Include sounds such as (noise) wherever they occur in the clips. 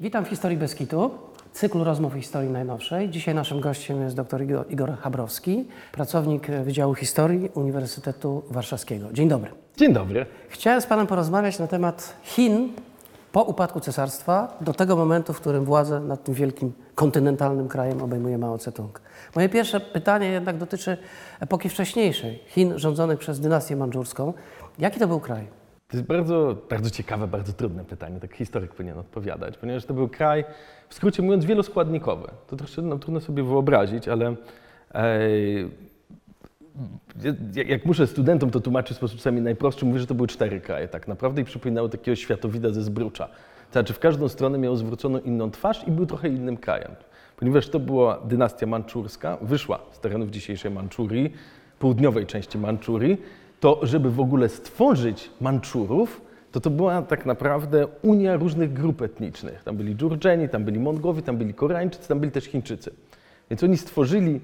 Witam w Historii Beskitu, cyklu rozmów historii najnowszej. Dzisiaj naszym gościem jest dr Igor, Igor Habrowski, pracownik Wydziału Historii Uniwersytetu Warszawskiego. Dzień dobry. Dzień dobry. Chciałem z Panem porozmawiać na temat Chin po upadku cesarstwa do tego momentu, w którym władzę nad tym wielkim kontynentalnym krajem obejmuje Mao Tse-tung. Moje pierwsze pytanie jednak dotyczy epoki wcześniejszej, Chin rządzonych przez dynastię mandżurską. Jaki to był kraj? To jest bardzo, bardzo ciekawe, bardzo trudne pytanie, tak historyk powinien odpowiadać, ponieważ to był kraj, w skrócie mówiąc, wieloskładnikowy. To troszkę no, trudno sobie wyobrazić, ale ej, jak- muszę studentom to tłumaczyć w sposób czasami najprostszy, mówię, że to były cztery kraje tak naprawdę i przypominały takiego światowida ze zbrucza. To znaczy w każdą stronę miało zwróconą inną twarz i był trochę innym krajem. Ponieważ to była dynastia manczurska, wyszła z terenów dzisiejszej Manczurii, południowej części Manczurii, to żeby w ogóle stworzyć Manczurów, to to była tak naprawdę unia różnych grup etnicznych. Tam byli Dżurdżeni, tam byli Mongowie, tam byli Koreańczycy, tam byli też Chińczycy. Więc oni stworzyli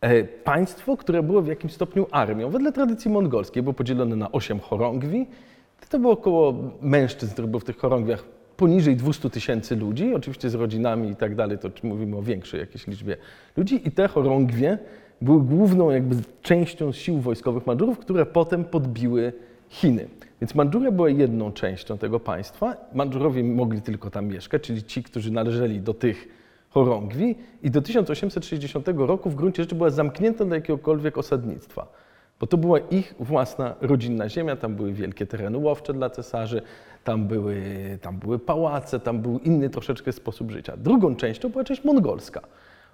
e, państwo, które było w jakimś stopniu armią. Wedle tradycji mongolskiej było podzielone na osiem chorągwi. To było około mężczyzn, których było w tych chorągwiach poniżej 200 tysięcy ludzi, oczywiście z rodzinami i tak dalej, to mówimy o większej jakiejś liczbie ludzi. I te chorągwie były główną jakby częścią sił wojskowych Mandżurów, które potem podbiły Chiny. Więc Mandżuria była jedną częścią tego państwa. Mandżurowie mogli tylko tam mieszkać, czyli ci, którzy należeli do tych chorągwi i do 1860 roku w gruncie rzeczy była zamknięta do jakiegokolwiek osadnictwa. Bo to była ich własna rodzinna ziemia, tam były wielkie tereny łowcze dla cesarzy, tam były, tam były pałace, tam był inny troszeczkę sposób życia. Drugą częścią była część mongolska.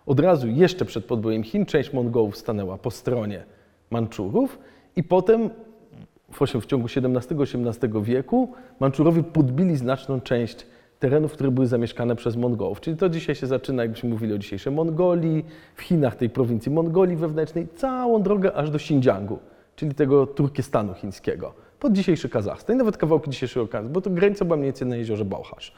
Od razu jeszcze przed podbojem Chin część Mongołów stanęła po stronie Manczurów i potem w, ciągu XVII-XVIII wieku Manczurowie podbili znaczną część terenów, które były zamieszkane przez Mongołów. Czyli to dzisiaj się zaczyna, jakbyśmy mówili o dzisiejszej Mongolii, w Chinach tej prowincji Mongolii wewnętrznej, całą drogę aż do Xinjiangu, czyli tego Turkestanu chińskiego, pod dzisiejszy Kazachstan i nawet kawałki dzisiejszego Kazachstanu, bo to granica była mniej więcej na jeziorze Bałchasz.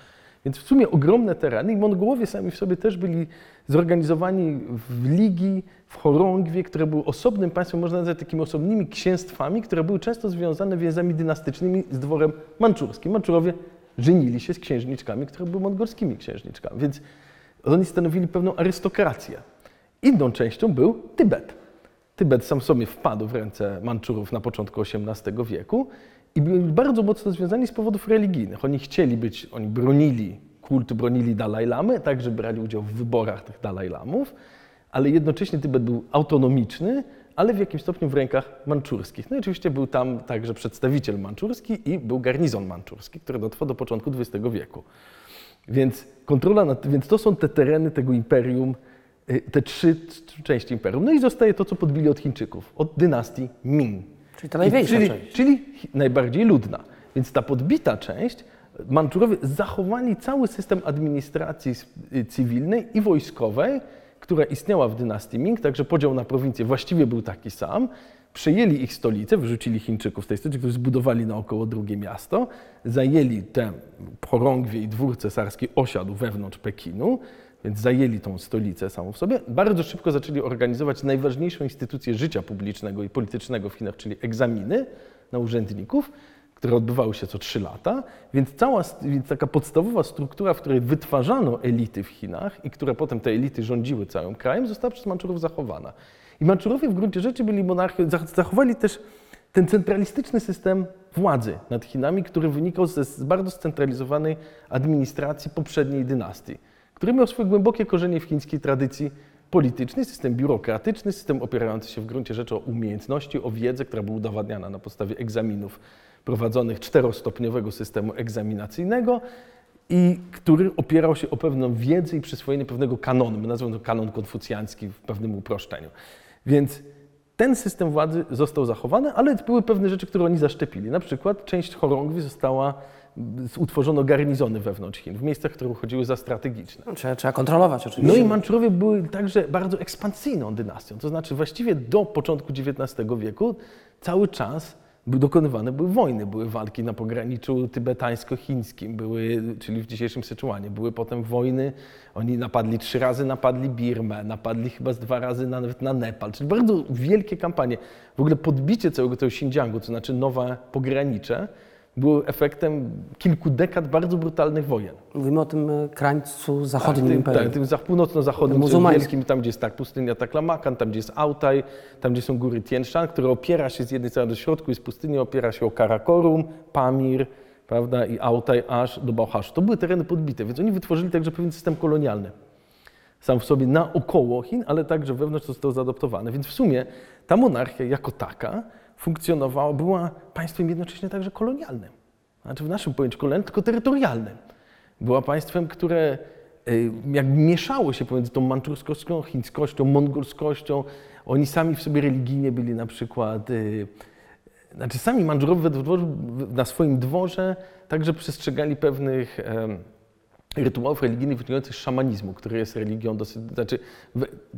Więc w sumie ogromne tereny i Mongołowie sami w sobie też byli zorganizowani w ligi, w chorągwie, które były osobnym państwem, można nazwać takimi osobnymi księstwami, które były często związane więzami dynastycznymi z dworem manczurskim. Manczurowie żenili się z księżniczkami, które były mongolskimi księżniczkami, więc oni stanowili pewną arystokrację. Inną częścią był Tybet. Tybet sam sobie wpadł w ręce Manczurów na początku XVIII wieku i byli bardzo mocno związani z powodów religijnych. Oni chcieli być, oni bronili kultu, bronili Dalaj Lamy, także brali udział w wyborach tych Dalaj Lamów, ale jednocześnie Tybet był autonomiczny, ale w jakimś stopniu w rękach manczurskich. No i oczywiście był tam także przedstawiciel manczurski i był garnizon manczurski, który dotrwał do początku XX wieku. Więc kontrola nad, więc to są te tereny tego imperium, y, te trzy części imperium. No i zostaje to, co podbili od Chińczyków, od dynastii Ming. Czyli ta największa czyli, część. Czyli najbardziej ludna. Więc ta podbita część, Manczurowie zachowali cały system administracji y, cywilnej i wojskowej, która istniała w dynastii Ming, także podział na prowincje właściwie był taki sam. Przejęli ich stolicę, wyrzucili Chińczyków z tej stolicy, którzy zbudowali naokoło drugie miasto, zajęli te chorągwie i dwór cesarski osiadł wewnątrz Pekinu, więc zajęli tą stolicę samą w sobie. Bardzo szybko zaczęli organizować najważniejszą instytucję życia publicznego i politycznego w Chinach, czyli egzaminy na urzędników, które odbywały się co trzy lata, więc cała więc taka podstawowa struktura, w której wytwarzano elity w Chinach i które potem te elity rządziły całym krajem, została przez Manczurów zachowana. I Manczurowie w gruncie rzeczy byli monarchią, zach- zachowali też ten centralistyczny system władzy nad Chinami, który wynikał z bardzo scentralizowanej administracji poprzedniej dynastii, który miał swoje głębokie korzenie w chińskiej tradycji politycznej, system biurokratyczny, system opierający się w gruncie rzeczy o umiejętności, o wiedzę, która była udowadniana na podstawie egzaminów prowadzonych czterostopniowego systemu egzaminacyjnego i który opierał się o pewną wiedzę i przyswojenie pewnego kanonu. My nazywamy to kanon konfucjacki w pewnym uproszczeniu. Więc ten system władzy został zachowany, ale były pewne rzeczy, które oni zaszczepili. Na przykład część chorągwi została, utworzono garnizony wewnątrz Chin, w miejscach, które uchodziły za strategiczne. No, trzeba, trzeba kontrolować No oczywiście. i Manczurowie były także bardzo ekspansyjną dynastią. To znaczy właściwie do początku XIX wieku cały czas dokonywane były wojny. Były walki na pograniczu tybetańsko-chińskim, były, czyli w dzisiejszym Syczuanie. Były potem wojny, oni napadli trzy razy, napadli Birmę, napadli chyba z dwa razy na- nawet na Nepal. Czyli bardzo wielkie kampanie. W ogóle podbicie całego tego Xinjiangu, to znaczy nowe pogranicze, było efektem kilku dekad bardzo brutalnych wojen. Mówimy o tym e, krańcu zachodnim tym, imperium. tak, tym za- północno-zachodnim, Muzułmańskim. wielkim, tam gdzie jest tak pustynia Taklamakan, tam gdzie jest Altaj, tam gdzie są góry Tien Shan, które opiera się z jednej strony do środku jest pustynia, opiera się o Karakorum, Pamir, prawda, i Altaj aż do Bałchaszu. To były tereny podbite, więc oni wytworzyli także pewien system kolonialny. Sam w sobie naokoło Chin, ale także wewnątrz został zaadoptowany. Więc w sumie ta monarchia jako taka funkcjonowała, była państwem jednocześnie także kolonialnym. Znaczy w naszym pojęciu kolonialnym, tylko terytorialnym. Była państwem, które y, jakby mieszało się pomiędzy tą manczurską, chińskością, mongolskością. Oni sami w sobie religijnie byli na przykład, y, znaczy sami Mandżurowie na swoim dworze także przestrzegali pewnych rytuałów religijnych wynikających z szamanizmu, który jest religią dosyć, znaczy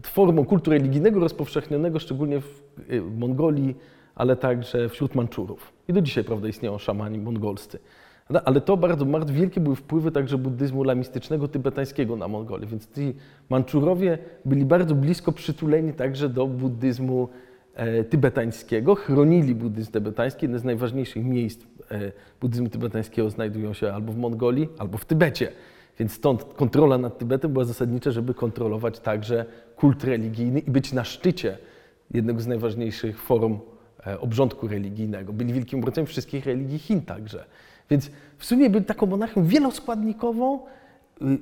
formą kultu religijnego rozpowszechnionego szczególnie w y, Mongolii, ale także wśród Mandżurów. I do dzisiaj, prawda, istnieją szamani mongolscy. Prawda? Ale to bardzo, wielkie były wpływy także buddyzmu lamistycznego, tybetańskiego na Mongolię, więc ci Mandżurowie byli bardzo blisko przytuleni także do buddyzmu e, tybetańskiego, chronili buddyzm tybetański. Jedne z najważniejszych miejsc e, buddyzmu tybetańskiego znajdują się albo w Mongolii, albo w Tybecie. Więc stąd kontrola nad Tybetem była zasadnicza, żeby kontrolować także kult religijny i być na szczycie jednego z najważniejszych forum e, obrządku religijnego. Byli wielkim obrońcami wszystkich religii Chin także. Więc w sumie byli taką monarchią wieloskładnikową,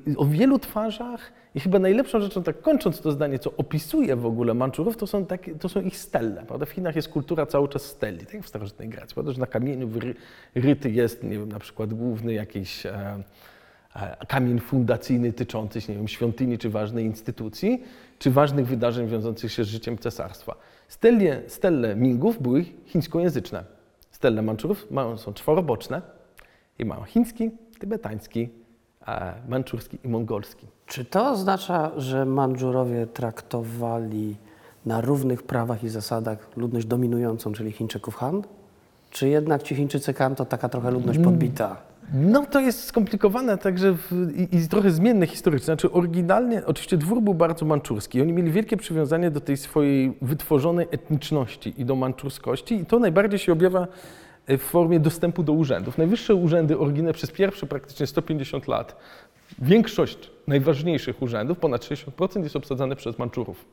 y, o wielu twarzach i chyba najlepszą rzeczą, tak kończąc to zdanie, co opisuje w ogóle Manczurów, to są, takie, to są ich stelle. Prawda? W Chinach jest kultura cały czas steli, tak jak w starożytnej Grecji. Prawda? Że na kamieniu ryty jest, nie wiem, na przykład główny jakiś e, e, kamień fundacyjny tyczący się, nie wiem, świątyni czy ważnej instytucji, czy ważnych wydarzeń wiążących się z życiem cesarstwa. Stelle, stelle Mingów były chińskojęzyczne. Stelle Manczurów mają, są czworoboczne i mają chiński, tybetański, manczurski i mongolski. Czy to oznacza, że Mandżurowie traktowali na równych prawach i zasadach ludność dominującą, czyli Chińczyków Han? Czy jednak ci Chińczycy Han to taka trochę ludność podbita? No to jest skomplikowane także w, i, i trochę zmienne historycznie. Znaczy oryginalnie, oczywiście dwór był bardzo manczurski. Oni mieli wielkie przywiązanie do tej swojej wytworzonej etniczności i do manczurskości i to najbardziej się objawia e, w formie dostępu do urzędów. Najwyższe urzędy oryginalne przez pierwsze praktycznie 150 lat, większość najważniejszych urzędów, ponad 60% jest obsadzane przez Manczurów.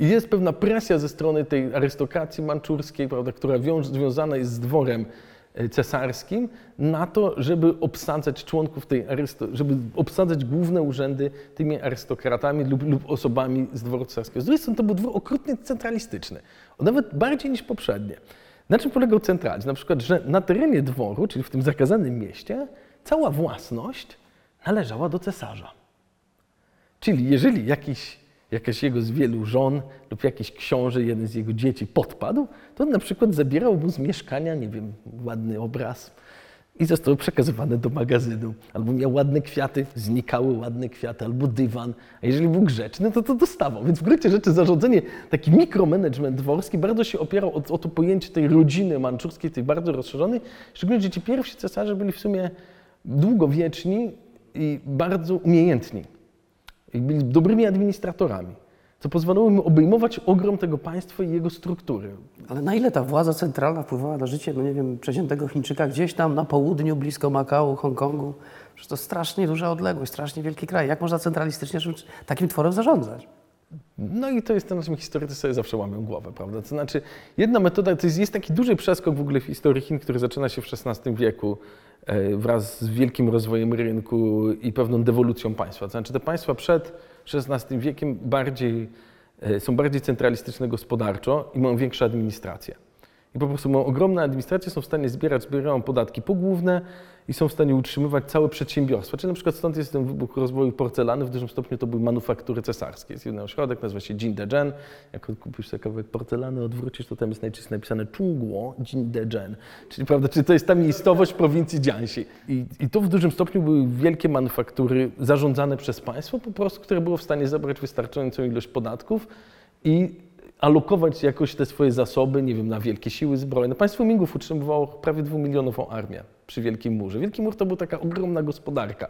I jest pewna presja ze strony tej arystokracji manczurskiej, prawda, która wiąż, związana jest z dworem cesarskim, na to, żeby obsadzać członków tej żeby obsadzać główne urzędy tymi arystokratami lub, lub osobami z dworu cesarskiego. Z drugiej strony to był dwór okrutnie centralistyczny, nawet bardziej niż poprzednie. Na czym polegał centralizm? Na przykład, że na terenie dworu, czyli w tym zakazanym mieście, cała własność należała do cesarza. Czyli jeżeli jakiś, jakaś jego z wielu żon lub jakiś książę, jeden z jego dzieci podpadł, to on na przykład zabierał mu z mieszkania, nie wiem, ładny obraz i został przekazywany do magazynu. Albo miał ładne kwiaty, znikały ładne kwiaty, albo dywan. A jeżeli był grzeczny, to to dostawał. Więc w gruncie rzeczy zarządzanie, taki mikromanagement dworski bardzo się opierał o, o to pojęcie tej rodziny manczurskiej, tej bardzo rozszerzonej. Szczególnie, że ci pierwsi cesarze byli w sumie długowieczni i bardzo umiejętni i byli dobrymi administratorami, co pozwalało im obejmować ogrom tego państwa i jego struktury. Ale na ile ta władza centralna wpływała na życie, no nie wiem, przeciętnego Chińczyka gdzieś tam na południu, blisko Makao, Hongkongu? Przecież to strasznie duża odległość, strasznie wielki kraj. Jak można centralistycznie takim tworem zarządzać? No i to jest to, na czym historycy sobie zawsze łamią głowę, prawda? To znaczy, jedna metoda, to jest, jest taki duży przeskok w ogóle w historii Chin, który zaczyna się w XVI wieku wraz z wielkim rozwojem rynku i pewną dewolucją państwa. To znaczy, te państwa przed XVI wiekiem bardziej, e, są bardziej centralistyczne gospodarczo i mają większą administrację. I po prostu mają ogromne administracje, są w stanie zbierać, zbierają podatki pogłówne i są w stanie utrzymywać całe przedsiębiorstwa. Czyli na przykład stąd jest ten wybuch rozwoju porcelany, w dużym stopniu to były manufaktury cesarskie. Jest jeden ośrodek, nazywa się Jindezhen. Jak kupisz sobie kawałek porcelany, odwrócisz, to tam jest najczęściej napisane Chungguo Jindezhen. Czyli, prawda, czyli to jest ta miejscowość prowincji Jiangxi. I, I to w dużym stopniu były wielkie manufaktury zarządzane przez państwo, po prostu, które było w stanie zebrać wystarczającą ilość podatków i alokować jakoś te swoje zasoby, nie wiem, na wielkie siły zbrojne. Państwo Mingów utrzymywało prawie dwumilionową armię przy Wielkim Murze. Wielki Mur to była taka ogromna gospodarka,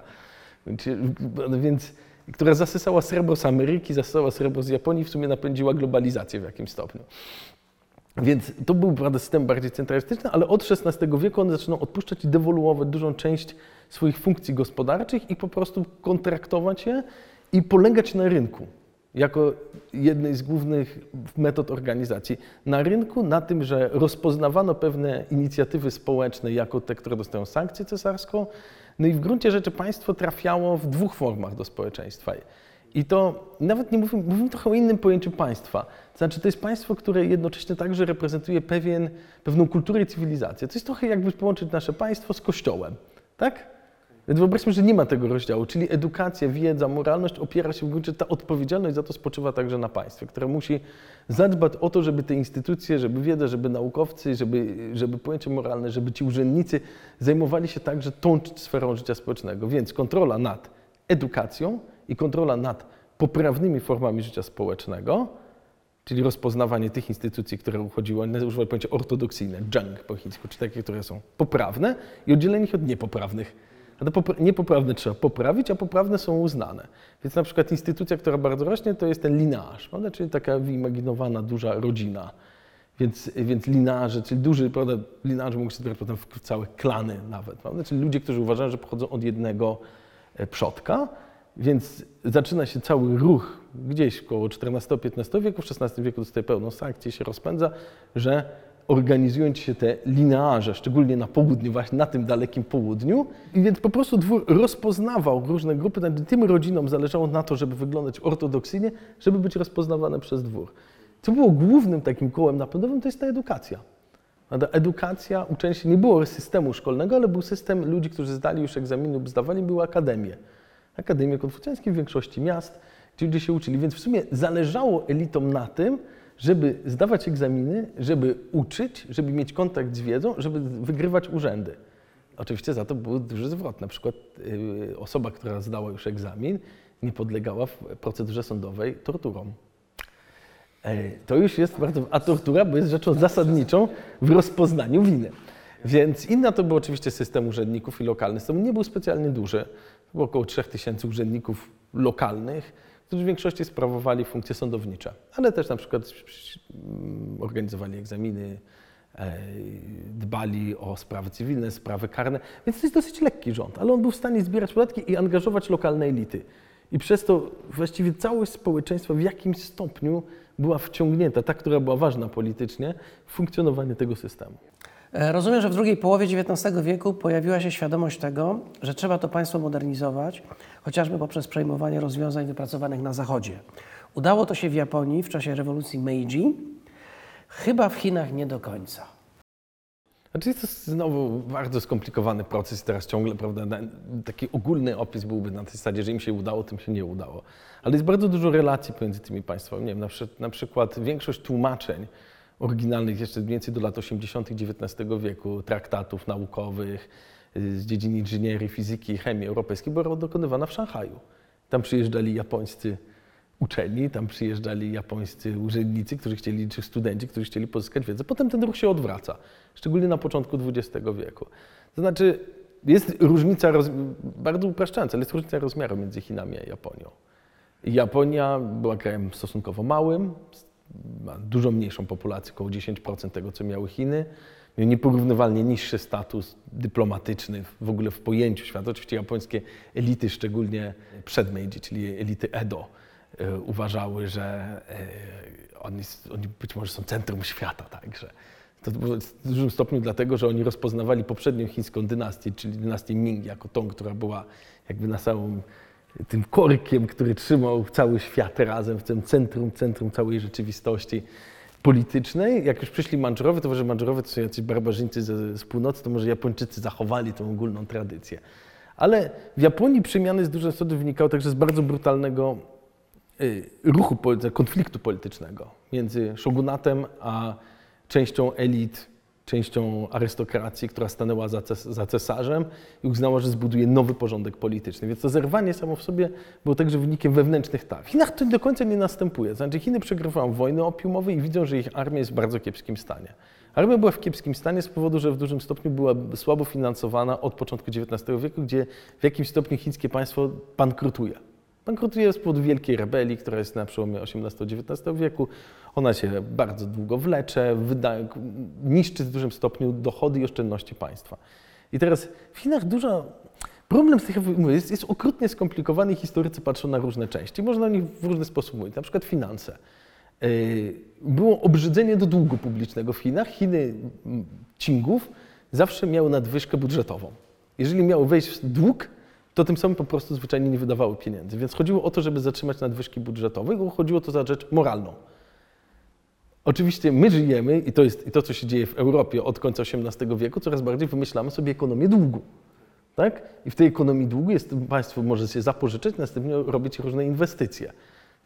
więc, która zasysała srebro z Ameryki, zasysała srebro z Japonii, w sumie napędziła globalizację w jakimś stopniu. Więc to był prawda, system bardziej centralistyczny, ale od XVI wieku one zaczynają odpuszczać i dewoluować dużą część swoich funkcji gospodarczych i po prostu kontraktować je i polegać na rynku jako jednej z głównych metod organizacji. Na rynku, na tym, że rozpoznawano pewne inicjatywy społeczne jako te, które dostają sankcję cesarską, no i w gruncie rzeczy państwo trafiało w dwóch formach do społeczeństwa. I to nawet nie mówimy, mówimy trochę o innym pojęciu państwa. To znaczy, to jest państwo, które jednocześnie także reprezentuje pewien, pewną kulturę i cywilizację. To jest trochę jakby połączyć nasze państwo z kościołem, tak? Więc wyobraźmy, że nie ma tego rozdziału, czyli edukacja, wiedza, moralność opiera się w gruncie, ta odpowiedzialność za to spoczywa także na państwie, które musi zadbać o to, żeby te instytucje, żeby wiedza, żeby naukowcy, żeby, żeby pojęcie moralne, żeby ci urzędnicy zajmowali się także tą sferą życia społecznego. Więc kontrola nad edukacją i kontrola nad poprawnymi formami życia społecznego, czyli rozpoznawanie tych instytucji, które uchodziły, używają pojęcia ortodoksyjne, junk po chińsku, czy takie, które są poprawne i oddzielenie ich od niepoprawnych. A te popra- niepoprawne trzeba poprawić, a poprawne są uznane. Więc na przykład instytucja, która bardzo rośnie, to jest ten linearz, prawda? czyli taka wyimaginowana duża rodzina. Więc, więc linarze, czyli duży, prawda, linarze mogą się zbierać potem w całe klany nawet, prawda? czyli ludzie, którzy uważają, że pochodzą od jednego e, przodka. Więc zaczyna się cały ruch gdzieś około XIV-XV wieku, w XVI wieku dostaje pełną sankcję, się rozpędza, że organizując się te linearze, szczególnie na południu, właśnie na tym dalekim południu. I więc po prostu dwór rozpoznawał różne grupy, tym rodzinom zależało na to, żeby wyglądać ortodoksyjnie, żeby być rozpoznawane przez dwór. Co było głównym takim kołem napędowym, to jest ta edukacja. Edukacja, uczenie się nie było systemu szkolnego, ale był system ludzi, którzy zdali już egzaminy lub zdawali, były akademie. Akademie konfucjańskie w większości miast, gdzie ludzie się uczyli. Więc w sumie zależało elitom na tym, żeby zdawać egzaminy, żeby uczyć, żeby mieć kontakt z wiedzą, żeby wygrywać urzędy. Oczywiście za to był duży zwrot. Na przykład yy, osoba, która zdała już egzamin, nie podlegała w procedurze sądowej torturom. E, To już jest bardzo. A tortura bo jest rzeczą zasadniczą w rozpoznaniu winy. Więc inna to był oczywiście system urzędników i lokalny. System nie był specjalnie duży. Było około 3000 urzędników lokalnych, którzy w większości sprawowali funkcje sądownicze, ale też na przykład organizowali egzaminy, e, dbali o sprawy cywilne, sprawy karne. Więc to jest dosyć lekki rząd, ale on był w stanie zbierać podatki i angażować lokalne elity. I przez to właściwie całość społeczeństwa w jakimś stopniu była wciągnięta, ta, która była ważna politycznie, w funkcjonowanie tego systemu. E, Rozumiem, że w drugiej połowie XIX wieku pojawiła się świadomość tego, że trzeba to państwo modernizować, chociażby poprzez przejmowanie rozwiązań wypracowanych na Zachodzie. Udało to się w Japonii w czasie rewolucji Meiji, chyba w Chinach nie do końca. Znaczy jest to znowu bardzo skomplikowany proces teraz ciągle, prawda, taki ogólny opis byłby na tej zasadzie, że im się udało, tym się nie udało. Ale jest bardzo dużo relacji pomiędzy tymi państwami. Nie wiem, na, przy, na przykład większość tłumaczeń oryginalnych jeszcze mniej więcej do lat 80. XIX wieku, traktatów naukowych y, z dziedzin inżynierii, fizyki i chemii europejskiej była dokonywana w Szanghaju. Tam przyjeżdżali japońscy uczeni, tam przyjeżdżali japońscy urzędnicy, którzy chcieli, czy studenci, którzy chcieli pozyskać wiedzę. Potem ten ruch się odwraca, szczególnie na początku XX wieku. To znaczy, jest różnica, bardzo upraszczająca, ale jest różnica rozmiaru między Chinami a Japonią. Japonia była krajem stosunkowo małym, ma dużo mniejszą populację, około 10% tego, co miały Chiny. Miał nieporównywalnie niższy status dyplomatyczny w ogóle w pojęciu świata. Oczywiście japońskie elity, szczególnie przed Meiji, czyli elity Edo, e, uważały, że e, oni, oni być może są centrum świata, także. To w dużym stopniu dlatego, że oni rozpoznawali poprzednią chińską dynastię, czyli dynastię Ming, jako tą, która była jakby na samym tym korkiem, który trzymał cały świat razem w tym centrum, centrum całej rzeczywistości politycznej. Jak już przyszli Mandżurowie, to może Mandżurowie to są jacyś barbarzyńcy z, z północy, to może Japończycy zachowali tą ogólną tradycję. Ale w Japonii przemiany z dużej stopy wynikały także z bardzo brutalnego y, ruchu, konfliktu politycznego między shogunatem a częścią elit, częścią arystokracji, która stanęła za, ces- za cesarzem i uznała, że zbuduje nowy porządek polityczny. Więc to zerwanie samo w sobie było także wynikiem wewnętrznych targ. W Chinach to do końca nie następuje. Znaczy Chiny przegrywają wojny opiumowe i widzą, że ich armia jest w bardzo kiepskim stanie. Armia była w kiepskim stanie z powodu, że w dużym stopniu była słabo finansowana od początku XIX wieku, gdzie w jakimś stopniu chińskie państwo bankrutuje. Bankrutuje z powodu wielkiej rebelii, która jest na przełomie XVIII-XIX wieku. Ona się bardzo długo wlecze, wyda, niszczy w dużym stopniu dochody i oszczędności państwa. I teraz w Chinach dużo. Problem z tych jest, jest okrutnie skomplikowany i historycy patrzą na różne części. Można o nich w różny sposób mówić, na przykład finanse. Yy, Było obrzydzenie do długu publicznego w Chinach. Chiny mm, Qingów zawsze miały nadwyżkę budżetową. Jeżeli miały wejść w dług, to tym samym po prostu zwyczajnie nie wydawały pieniędzy. Więc chodziło o to, żeby zatrzymać nadwyżki budżetowe, bo chodziło to za rzecz moralną. Oczywiście my żyjemy, i to jest i to, co się dzieje w Europie od końca XVIII wieku, coraz bardziej wymyślamy sobie ekonomię długu. Tak? I w tej ekonomii długu jest, państwo może się zapożyczyć, następnie robić różne inwestycje.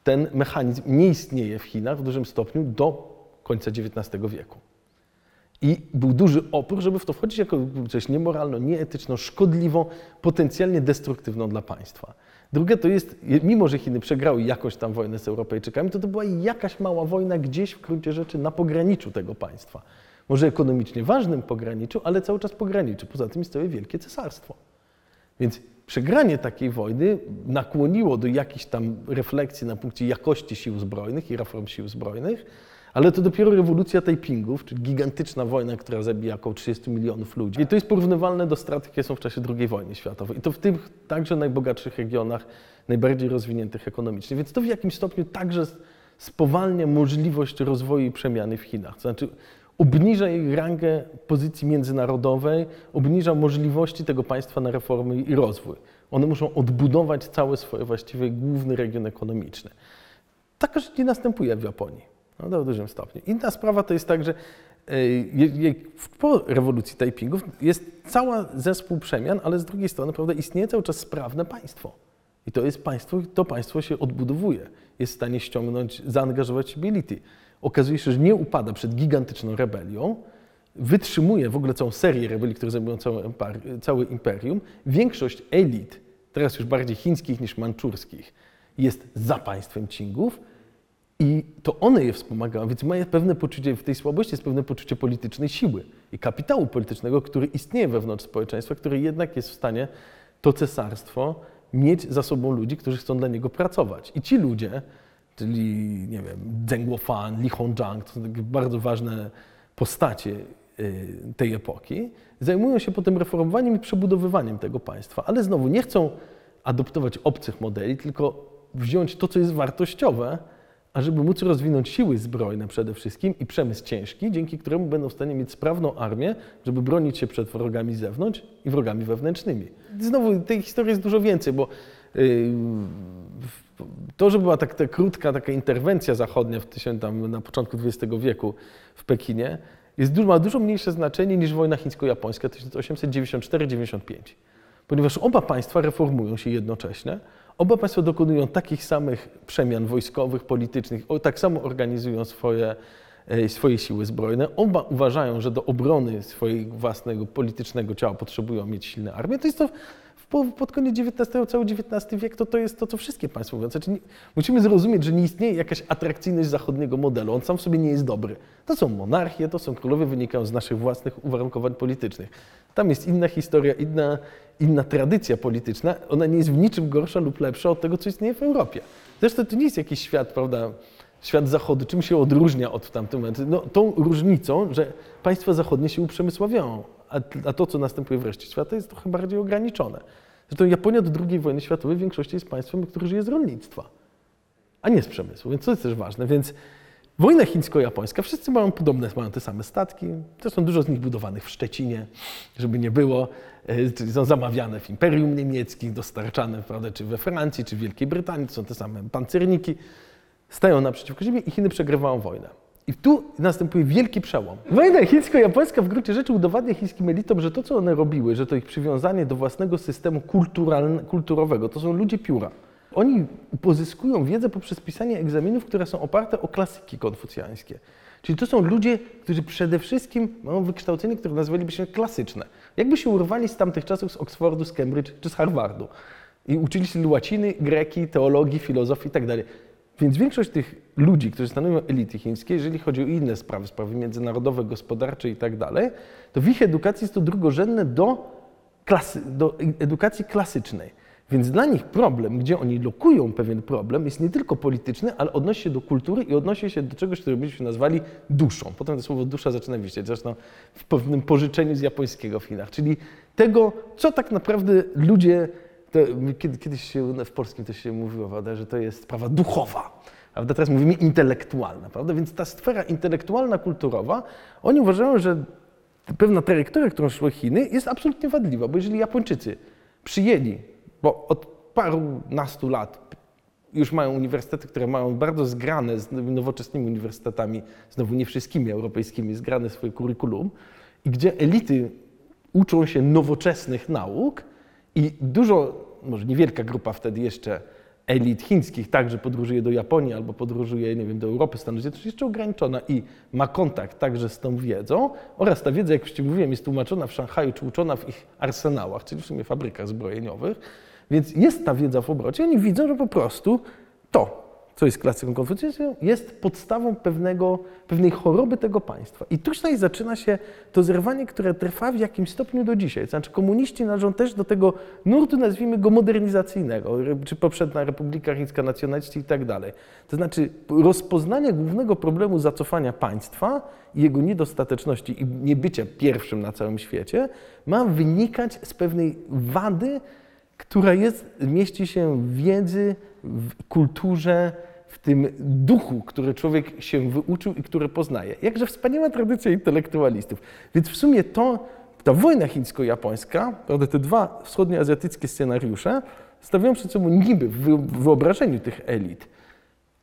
Ten mechanizm nie istnieje w Chinach w dużym stopniu do końca XIX wieku. I był duży opór, żeby w to wchodzić jako coś niemoralną, nieetyczną, szkodliwą, potencjalnie destruktywną dla państwa. Drugie to jest, mimo że Chiny przegrały jakąś tam wojnę z Europejczykami, to to była jakaś mała wojna gdzieś w gruncie rzeczy na pograniczu tego państwa. Może ekonomicznie ważnym pograniczu, ale cały czas pograniczu. Poza tym całe wielkie cesarstwo. Więc przegranie takiej wojny nakłoniło do jakichś tam refleksji na punkcie jakości sił zbrojnych i reform sił zbrojnych, ale to dopiero rewolucja Taipingów, czyli gigantyczna wojna, która zabija około 30 milionów ludzi. I to jest porównywalne do strat, jakie są w czasie II wojny światowej. I to w tych także najbogatszych regionach, najbardziej rozwiniętych ekonomicznie. Więc to w jakimś stopniu także spowalnia możliwość rozwoju i przemiany w Chinach. To znaczy obniża jej rangę pozycji międzynarodowej, obniża możliwości tego państwa na reformy i rozwój. One muszą odbudować cały swój właściwie główny region ekonomiczny. Taka rzecz nie następuje w Japonii. No, w dużym stopniu. Inna sprawa to jest tak, że e, po rewolucji Taipingów jest cały zespół przemian, ale z drugiej strony prawda, istnieje cały czas sprawne państwo. I to jest państwo, to państwo się odbudowuje, jest w stanie ściągnąć, zaangażować siebie elity. Okazuje się, że nie upada przed gigantyczną rebelią, wytrzymuje w ogóle całą serię rebelii, które zajmują całe, imperium. Większość elit, teraz już bardziej chińskich niż manczurskich, jest za państwem Qingów, i to one je wspomagają, więc mają pewne poczucie, w tej słabości jest pewne poczucie politycznej siły i kapitału politycznego, który istnieje wewnątrz społeczeństwa, który jednak jest w stanie to cesarstwo mieć za sobą ludzi, którzy chcą dla niego pracować. I ci ludzie, czyli nie wiem, Zheng Guofan, Li Hongzhang, to są takie bardzo ważne postacie y, tej epoki, zajmują się potem reformowaniem i przebudowywaniem tego państwa, ale znowu nie chcą adoptować obcych modeli, tylko wziąć to, co jest wartościowe, ażeby móc rozwinąć siły zbrojne przede wszystkim i przemysł ciężki, dzięki któremu będą w stanie mieć sprawną armię, żeby bronić się przed wrogami z zewnątrz i wrogami wewnętrznymi. Znowu tej historii jest dużo więcej, bo yy, to, że była tak ta krótka taka interwencja zachodnia w tysiąc, tam, na początku XX wieku w Pekinie, jest, ma dużo mniejsze znaczenie niż wojna chińsko-japońska 1894-95 ponieważ oba państwa reformują się jednocześnie, oba państwa dokonują takich samych przemian wojskowych, politycznych, tak samo organizują swoje, e, swoje siły zbrojne, oba uważają, że do obrony swojego własnego politycznego ciała potrzebują mieć silne armie. To jest to pod koniec XIX, cały XIX wiek, to, to jest to, co wszystkie państwa mówią. Znaczy, nie, musimy zrozumieć, że nie istnieje jakaś atrakcyjność zachodniego modelu, on sam w sobie nie jest dobry. To są monarchie, to są królowie, wynikają z naszych własnych uwarunkowań politycznych. Tam jest inna historia, inna, inna tradycja polityczna. Ona nie jest w niczym gorsza lub lepsza od tego, co istnieje w Europie. Zresztą to nie jest jakiś świat, prawda, świat zachodu. Czym się odróżnia od tamtego momentu? No, tą różnicą, że państwa zachodnie się uprzemysławiają, a, to, co następuje w reszcie świata, jest trochę bardziej ograniczone. Zresztą Japonia do II wojny światowej w większości jest państwem, które żyje z rolnictwa, a nie z przemysłu, więc to jest też ważne. Więc wojna chińsko-japońska, wszyscy mają podobne, mają te same statki, zresztą dużo z nich budowanych w Szczecinie, żeby nie było, e, są zamawiane w Imperium Niemieckim, dostarczane prawda, czy we Francji, czy w Wielkiej Brytanii, to są te same pancerniki, stają naprzeciwko siebie i Chiny przegrywają wojnę. I tu następuje wielki przełom. Wojna chińsko-japońska w gruncie rzeczy udowadnia chińskim elitom, że to, co one robiły, że to ich przywiązanie do własnego systemu kulturowego, to są ludzie pióra. Oni pozyskują wiedzę poprzez pisanie egzaminów, które są oparte o klasyki konfucjańskie. Czyli to są ludzie, którzy przede wszystkim mają wykształcenie, które nazwalibyśmy klasyczne. Jakby się urwali z tamtych czasów z Oxfordu, z Cambridge czy z Harvardu. I uczyli się łaciny, greki, teologii, filozofii itd. Więc większość tych ludzi, którzy stanowią elity chińskie, jeżeli chodzi o inne sprawy, sprawy międzynarodowe, gospodarcze i tak dalej, to w ich edukacji jest to drugorzędne do, klasy, do edukacji klasycznej. Więc dla nich problem, gdzie oni lokują pewien problem, jest nie tylko polityczny, ale odnosi się do kultury i odnosi się do czegoś, co byśmy nazwali duszą. Potem to słowo dusza zaczyna wisieć, zresztą w pewnym pożyczeniu z japońskiego w Chinach, czyli tego, co tak naprawdę ludzie, to, kiedy, kiedyś się, w polskim też się mówiło, prawda, że to jest sprawa duchowa. Prawda? Teraz mówimy intelektualna, prawda? Więc ta sfera intelektualna, kulturowa, oni uważają, że pewna trajektoria, którą szły Chiny, jest absolutnie wadliwa, bo jeżeli Japończycy przyjęli, bo od parunastu lat już mają uniwersytety, które mają bardzo zgrane z nowoczesnymi uniwersytetami, znowu nie wszystkimi europejskimi, zgrane swoje kurikulum, i gdzie elity uczą się nowoczesnych nauk i dużo, może niewielka grupa wtedy jeszcze elit chińskich także podróżuje do Japonii albo podróżuje, nie wiem, do Europy, Stanów Zjednoczonych, jeszcze ograniczona i ma kontakt także z tą wiedzą oraz ta wiedza, jak już Ci mówiłem, jest tłumaczona w Szanghaju czy uczona w ich arsenałach, czyli w sumie fabrykach zbrojeniowych, więc jest ta wiedza w obrocie. Oni widzą, że po prostu to, co jest klasyką konfucjuszu, jest podstawą pewnego, pewnej choroby tego państwa. I tutaj zaczyna się to zerwanie, które trwa w jakimś stopniu do dzisiaj. Znaczy komuniści należą też do tego nurtu, nazwijmy go modernizacyjnego, czy poprzednia Republika Chińska, nacjonaliści i tak dalej. To znaczy rozpoznanie głównego problemu zacofania państwa i jego niedostateczności i niebycia pierwszym na całym świecie ma wynikać z pewnej wady, która jest, mieści się w wiedzy, w kulturze, w tym duchu, który człowiek się wyuczył i który poznaje. Jakże wspaniała tradycja intelektualistów. Więc w sumie to, ta wojna chińsko-japońska, prawda, te dwa wschodnioazjatyckie scenariusze stawiają przed sobą niby w wyobrażeniu tych elit,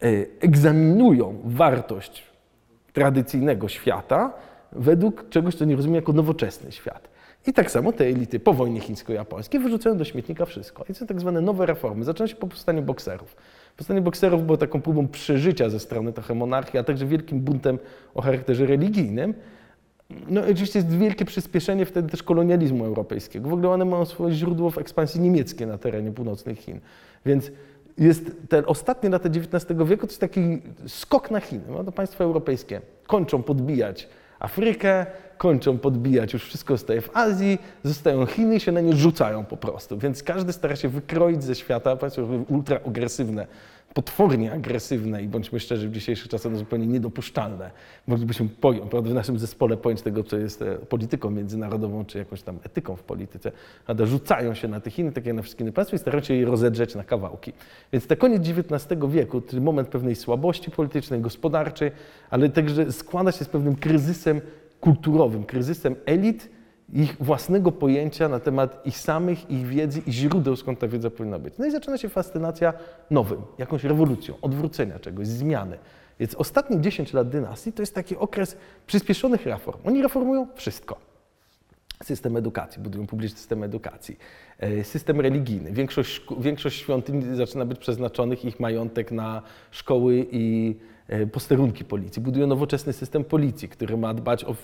e, egzaminują wartość tradycyjnego świata według czegoś, co nie rozumie jako nowoczesny świat. I tak samo te elity po wojnie chińsko-japońskiej wyrzucają do śmietnika wszystko. I są tak zwane nowe reformy. Zaczęło się po powstaniu bokserów. Powstanie bokserów było taką próbą przeżycia ze strony trochę monarchii, a także wielkim buntem o charakterze religijnym. No oczywiście jest wielkie przyspieszenie wtedy też kolonializmu europejskiego. W ogóle one mają swoje źródło w ekspansji niemieckiej na terenie północnych Chin. Więc jest te ostatnie lata XIX wieku to jest taki skok na Chiny. No to państwa europejskie kończą podbijać Afrykę, kończą podbijać, już wszystko staje w Azji, zostają Chiny i się na nie rzucają po prostu. Więc każdy stara się wykroić ze świata państwo ultra agresywne, potwornie agresywne i bądźmy szczerzy, w dzisiejszych czasach no zupełnie niedopuszczalne. Moglibyśmy pojąć, prawda, w naszym zespole pojąć tego, co jest e, polityką międzynarodową, czy jakąś tam etyką w polityce. Prawda, rzucają się na te Chiny, tak jak na wszystkie inne państwa i starają się je rozedrzeć na kawałki. Więc te koniec XIX wieku, to moment pewnej słabości politycznej, gospodarczej, ale także składa się z pewnym kryzysem kulturowym, kryzysem elit, ich własnego pojęcia na temat ich samych, ich wiedzy i źródeł, skąd ta wiedza powinna być. No i zaczyna się fascynacja nowym, jakąś rewolucją, odwrócenia czegoś, zmiany. Więc ostatnie 10 lat dynastii to jest taki okres przyspieszonych reform. Oni reformują wszystko. System edukacji, budują publiczny system edukacji, e, system religijny. Większość, większość świątyń zaczyna być przeznaczonych ich majątek na szkoły i posterunki policji. Budują nowoczesny system policji, który ma dbać o,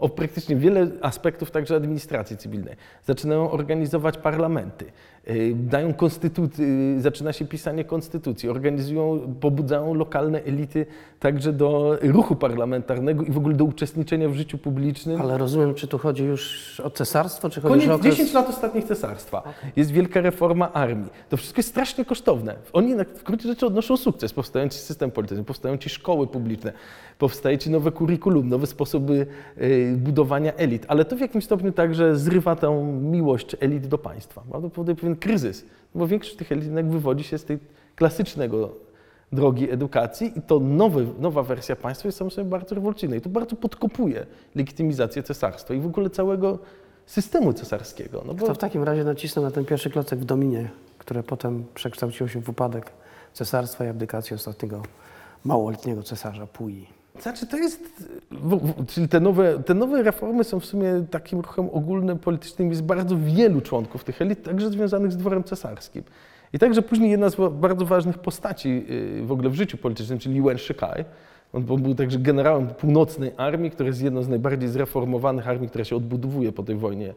o praktycznie wiele aspektów także administracji cywilnej. Zaczynają organizować parlamenty, e, dają konstytucję, zaczyna się pisanie konstytucji, organizują, pobudzają lokalne elity także do ruchu parlamentarnego i w ogóle do uczestniczenia w życiu publicznym. Ale rozumiem, czy tu chodzi już o cesarstwo, czy chodzi Koniec o okres... 10 lat ostatnich cesarstwa. Jest wielka reforma armii. To wszystko jest strasznie kosztowne. Oni w gruncie rzeczy odnoszą sukces. Powstają ci system polityczny, powstają ci szkoły publiczne, powstaje ci nowe kurikulum, nowe sposoby y, budowania elit. Ale to w jakimś stopniu także zrywa tę miłość elit do państwa. Prawda? Powoduje pewien kryzys. No Bo większość tych elit wywodzi się z tej klasycznego drogi edukacji i to nowy, nowa wersja państwa jest samą sobie bardzo rewolucyjna i to bardzo podkopuje legitymizację cesarstwa i w ogóle całego systemu cesarskiego. No bo To w takim razie nacisnę na ten pierwszy klocek w dominie, które potem przekształciło się w upadek cesarstwa i abdykację ostatniego małoletniego cesarza Pui. Znaczy to jest, w, czyli te nowe, te nowe reformy są w sumie takim ruchem ogólnym, politycznym. Jest bardzo wielu członków tych elit, także związanych z dworem cesarskim. I także później jedna z bardzo ważnych postaci y, w ogóle w życiu politycznym, czyli Wen Shikai. On był- był także generałem północnej armii, która jest jedną z najbardziej zreformowanych armii, która się odbudowuje po tej wojnie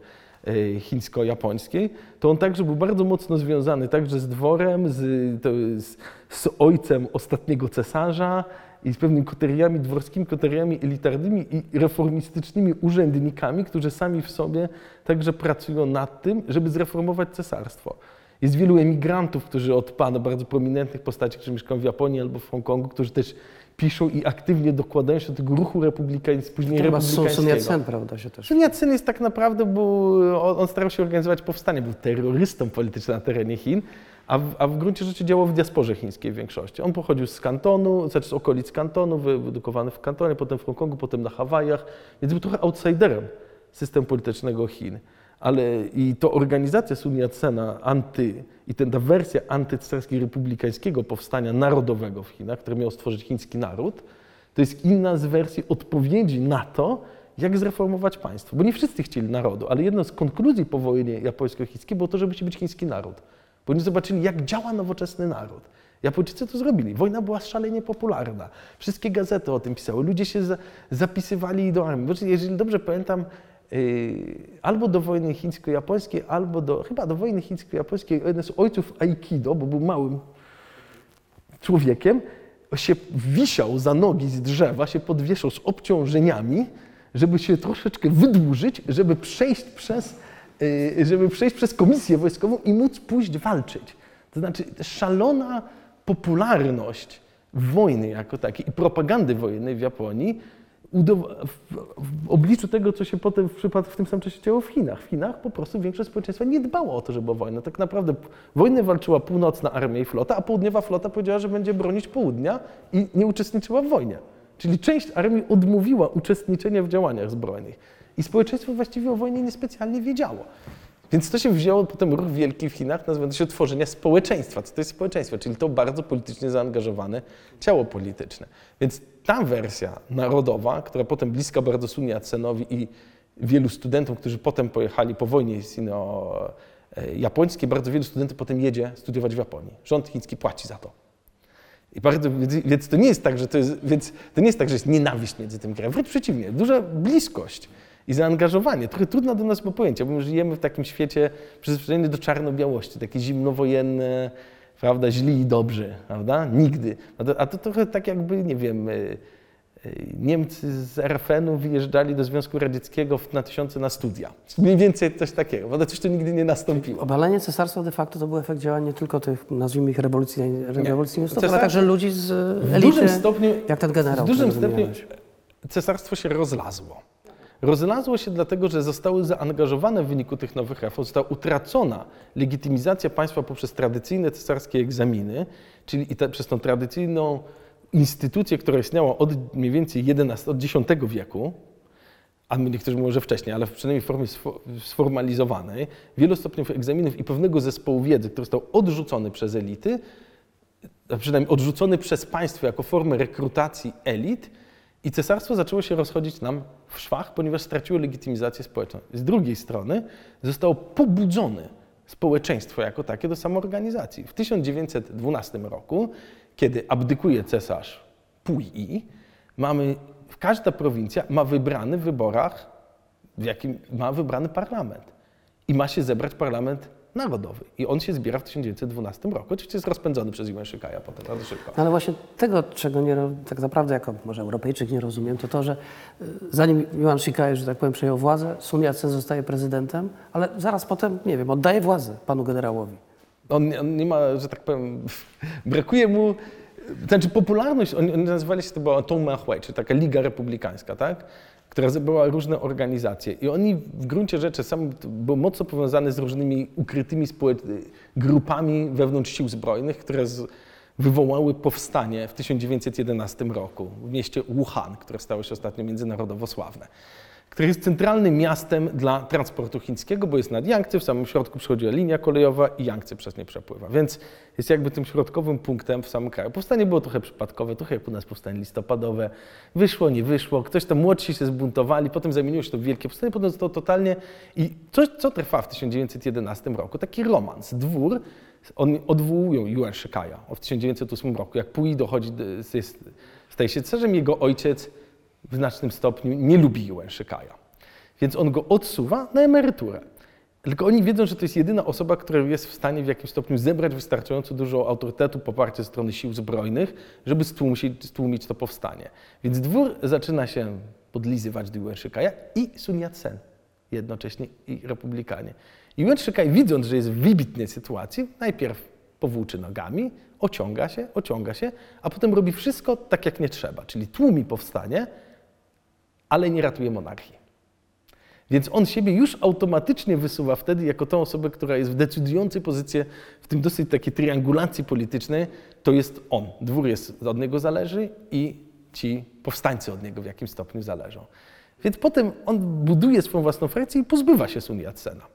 y, chińsko-japońskiej. To on także był bardzo mocno związany także z dworem, z, to, z, z ojcem ostatniego cesarza, i z pewnymi koteriami dworskimi, koteriami elitarnymi i reformistycznymi urzędnikami, którzy sami w sobie także pracują nad tym, żeby zreformować cesarstwo. Jest wielu emigrantów, którzy odpada, bardzo prominentnych postaci, którzy mieszkają w Japonii albo w Hongkongu, którzy też piszą i aktywnie dokładają się do tego ruchu republikańskiego, później Chyba Sun, Sun republikańskiego. Yat-sen, prawda, się też. Sun Yat-sen jest tak naprawdę, bo on, on starał się organizować powstanie, był terrorystą politycznym na terenie Chin, a w, a w gruncie rzeczy działał w diasporze chińskiej w większości. On pochodził z kantonu, znaczy z okolic kantonu, wy- wyedukowany w kantonie, potem w Hongkongu, potem na Hawajach, więc był trochę outsiderem systemu politycznego Chin. Ale i to organizacja Sun Yat-sena anty, i ta wersja antycesarskiego republikańskiego powstania narodowego w Chinach, które miało stworzyć chiński naród, to jest inna z wersji odpowiedzi na to, jak zreformować państwo. Bo nie wszyscy chcieli narodu, ale jedną z konkluzji po wojnie japońsko-chińskiej było to, że musi być chiński naród. Bo oni zobaczyli, jak działa nowoczesny naród. Japończycy to zrobili. Wojna była szalenie popularna. Wszystkie gazety o tym pisały. Ludzie się za, zapisywali do armii. Jeżeli dobrze pamiętam, yy, albo do wojny chińsko-japońskiej, albo do, chyba do wojny chińsko-japońskiej, jeden z ojców Aikido, bo był małym człowiekiem, się wisiał za nogi z drzewa, się podwieszał z obciążeniami, żeby się troszeczkę wydłużyć, żeby przejść przez, żeby przejść przez komisję wojskową i móc pójść walczyć. To znaczy szalona popularność wojny jako takiej i propagandy wojennej w Japonii w, obliczu tego, co się potem w, przypadku, w tym samym czasie działo w Chinach. W Chinach po prostu większość społeczeństwa nie dbało o to, żeby była wojna. Tak naprawdę wojnę walczyła północna armia i flota, a południowa flota powiedziała, że będzie bronić południa i nie uczestniczyła w wojnie. Czyli część armii odmówiła uczestniczenia w działaniach zbrojnych. I społeczeństwo właściwie o wojnie niespecjalnie wiedziało. Więc to się wzięło potem ruch wielki w Chinach, nazywający się tworzenia społeczeństwa. Co to jest społeczeństwo? Czyli to bardzo politycznie zaangażowane ciało polityczne. Więc ta wersja narodowa, która potem bliska bardzo Sun Yat-senowi i wielu studentom, którzy potem pojechali po wojnie sino-japońskiej, bardzo wielu studentów potem jedzie studiować w Japonii. Rząd chiński płaci za to. I bardzo, więc to nie jest tak, że to jest, więc to nie jest tak, że jest nienawiść między tym krajem. Wręcz przeciwnie, duża bliskość i zaangażowanie. Trochę trudno do nas było pojęcie, bo my żyjemy w takim świecie przyzwyczajony do czarno-białości, takie zimnowojenne, prawda, źli i dobrzy, prawda? Nigdy. A to, a to trochę tak jakby, nie wiem, y, y, Niemcy z RFN-u wyjeżdżali do Związku Radzieckiego w- na tysiące na studia. Mniej więcej coś takiego, prawda? Coś, co nigdy nie nastąpiło. Obalenie cesarstwa de facto to był efekt działań nie tylko tych, nazwijmy ich rewolucji, rewolucjonistów, ale Cesar- także ludzi z W elity, dużym stopniu, jak ten generał. w dużym stopniu cesarstwo się rozlazło. Rozlazło się dlatego, że zostały zaangażowane w wyniku tych nowych reform, została utracona legitymizacja państwa poprzez tradycyjne cesarskie egzaminy, czyli i przez tą tradycyjną instytucję, która istniała od mniej więcej 11, od X wieku, a niektórzy mówią, że wcześniej, ale przynajmniej w formie sfo- sformalizowanej, wielostopniowych egzaminów i pewnego zespołu wiedzy, który został odrzucony przez elity, a przynajmniej odrzucony przez państwo jako formę rekrutacji elit i cesarstwo zaczęło się rozchodzić nam w szwach, ponieważ straciło legitymizację społeczną. Z drugiej strony zostało pobudzone społeczeństwo jako takie do samoorganizacji. W 1912 roku, kiedy abdykuje cesarz Puyi, mamy, każda prowincja ma wybrany w wyborach, w jakim ma wybrany parlament. I ma się zebrać parlament narodowy. I on się zbiera w 1912 roku. Oczywiście jest rozpędzony przez Yuan Shikaja potem bardzo szybko. No ale właśnie tego, czego nie, tak naprawdę jako może Europejczyk nie rozumiem, to to, że y, zanim Yuan Shikai, że tak powiem, przejął władzę, Sun Yat-sen zostaje prezydentem, ale zaraz potem, nie wiem, oddaje władzę panu generałowi. On, on nie ma, że tak powiem, (laughs) brakuje mu, znaczy popularność, oni, oni nazywali się to była Tonmahui, czyli taka liga republikańska, tak? Która zebrała różne organizacje. I oni w gruncie rzeczy sam był mocno powiązany z różnymi ukrytymi grupami wewnątrz sił zbrojnych, które z, wywołały powstanie w 1911 roku w mieście Wuhan, które stało się ostatnio międzynarodowo sławne które jest centralnym miastem dla transportu chińskiego, bo jest nad Yangtze, w samym środku przechodziła linia kolejowa i Yangtze przez nie przepływa. Więc jest jakby tym środkowym punktem w samym kraju. Powstanie było trochę przypadkowe, trochę jak u nas powstanie listopadowe. Wyszło, nie wyszło, ktoś tam młodsi się zbuntowali, potem zamieniło się to w wielkie powstanie, potem zostało totalnie... I coś, co trwa w 1911 roku, taki romans. Dwór, oni odwołują Yuan Shikaja w 1908 roku. Jak Pui dochodzi, do- jest, staje się cesarzem, jego ojciec w znacznym stopniu nie lubi Yuan Shikaja. Więc on go odsuwa na emeryturę. Tylko oni wiedzą, że to jest jedyna osoba, która jest w stanie w jakimś stopniu zebrać wystarczająco dużo autorytetu, poparcie ze strony sił zbrojnych, żeby stłumić, stłumić to powstanie. Więc dwór zaczyna się podlizywać do Yuan Shikaja i Sun Yat-sen jednocześnie i republikanie. I Yuan Shikai, widząc, że jest w wybitnej sytuacji, najpierw powłóczy nogami, ociąga się, ociąga się, a potem robi wszystko tak, jak nie trzeba, czyli tłumi powstanie, ale nie ratuje monarchii. Więc on siebie już automatycznie wysuwa wtedy jako tą osobę, która jest w decydującej pozycji w tym dosyć takiej triangulacji politycznej, to jest on. Dwór jest od niego zależy i ci powstańcy od niego w jakimś stopniu zależą. Więc potem on buduje swoją własną frakcję i pozbywa się Sun Yat-sena.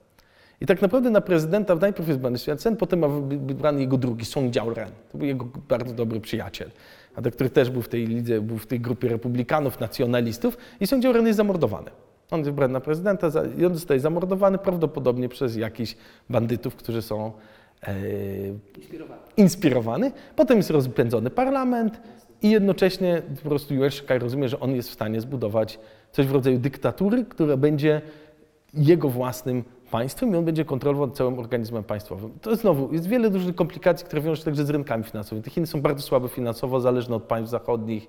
I tak naprawdę na prezydenta najpierw jest wybrany Sun Yat-sen, potem ma wybrany jego drugi, Song Jiao-ren. To był jego bardzo dobry przyjaciel, a ten, który też był w tej lidze, był w tej grupie republikanów, nacjonalistów i Song Jiao-ren jest zamordowany. On jest wybrany na prezydenta i on zostaje zamordowany prawdopodobnie przez jakichś bandytów, którzy są e, inspirowany. Potem jest rozpędzony parlament i jednocześnie po prostu Shikai rozumie, że on jest w stanie zbudować coś w rodzaju dyktatury, która będzie jego własnym państwem i on będzie kontrolował całym organizmem państwowym. To znowu, jest wiele różnych komplikacji, które wiążą się także z rynkami finansowymi. Te Chiny są bardzo słabe finansowo, zależne od państw zachodnich,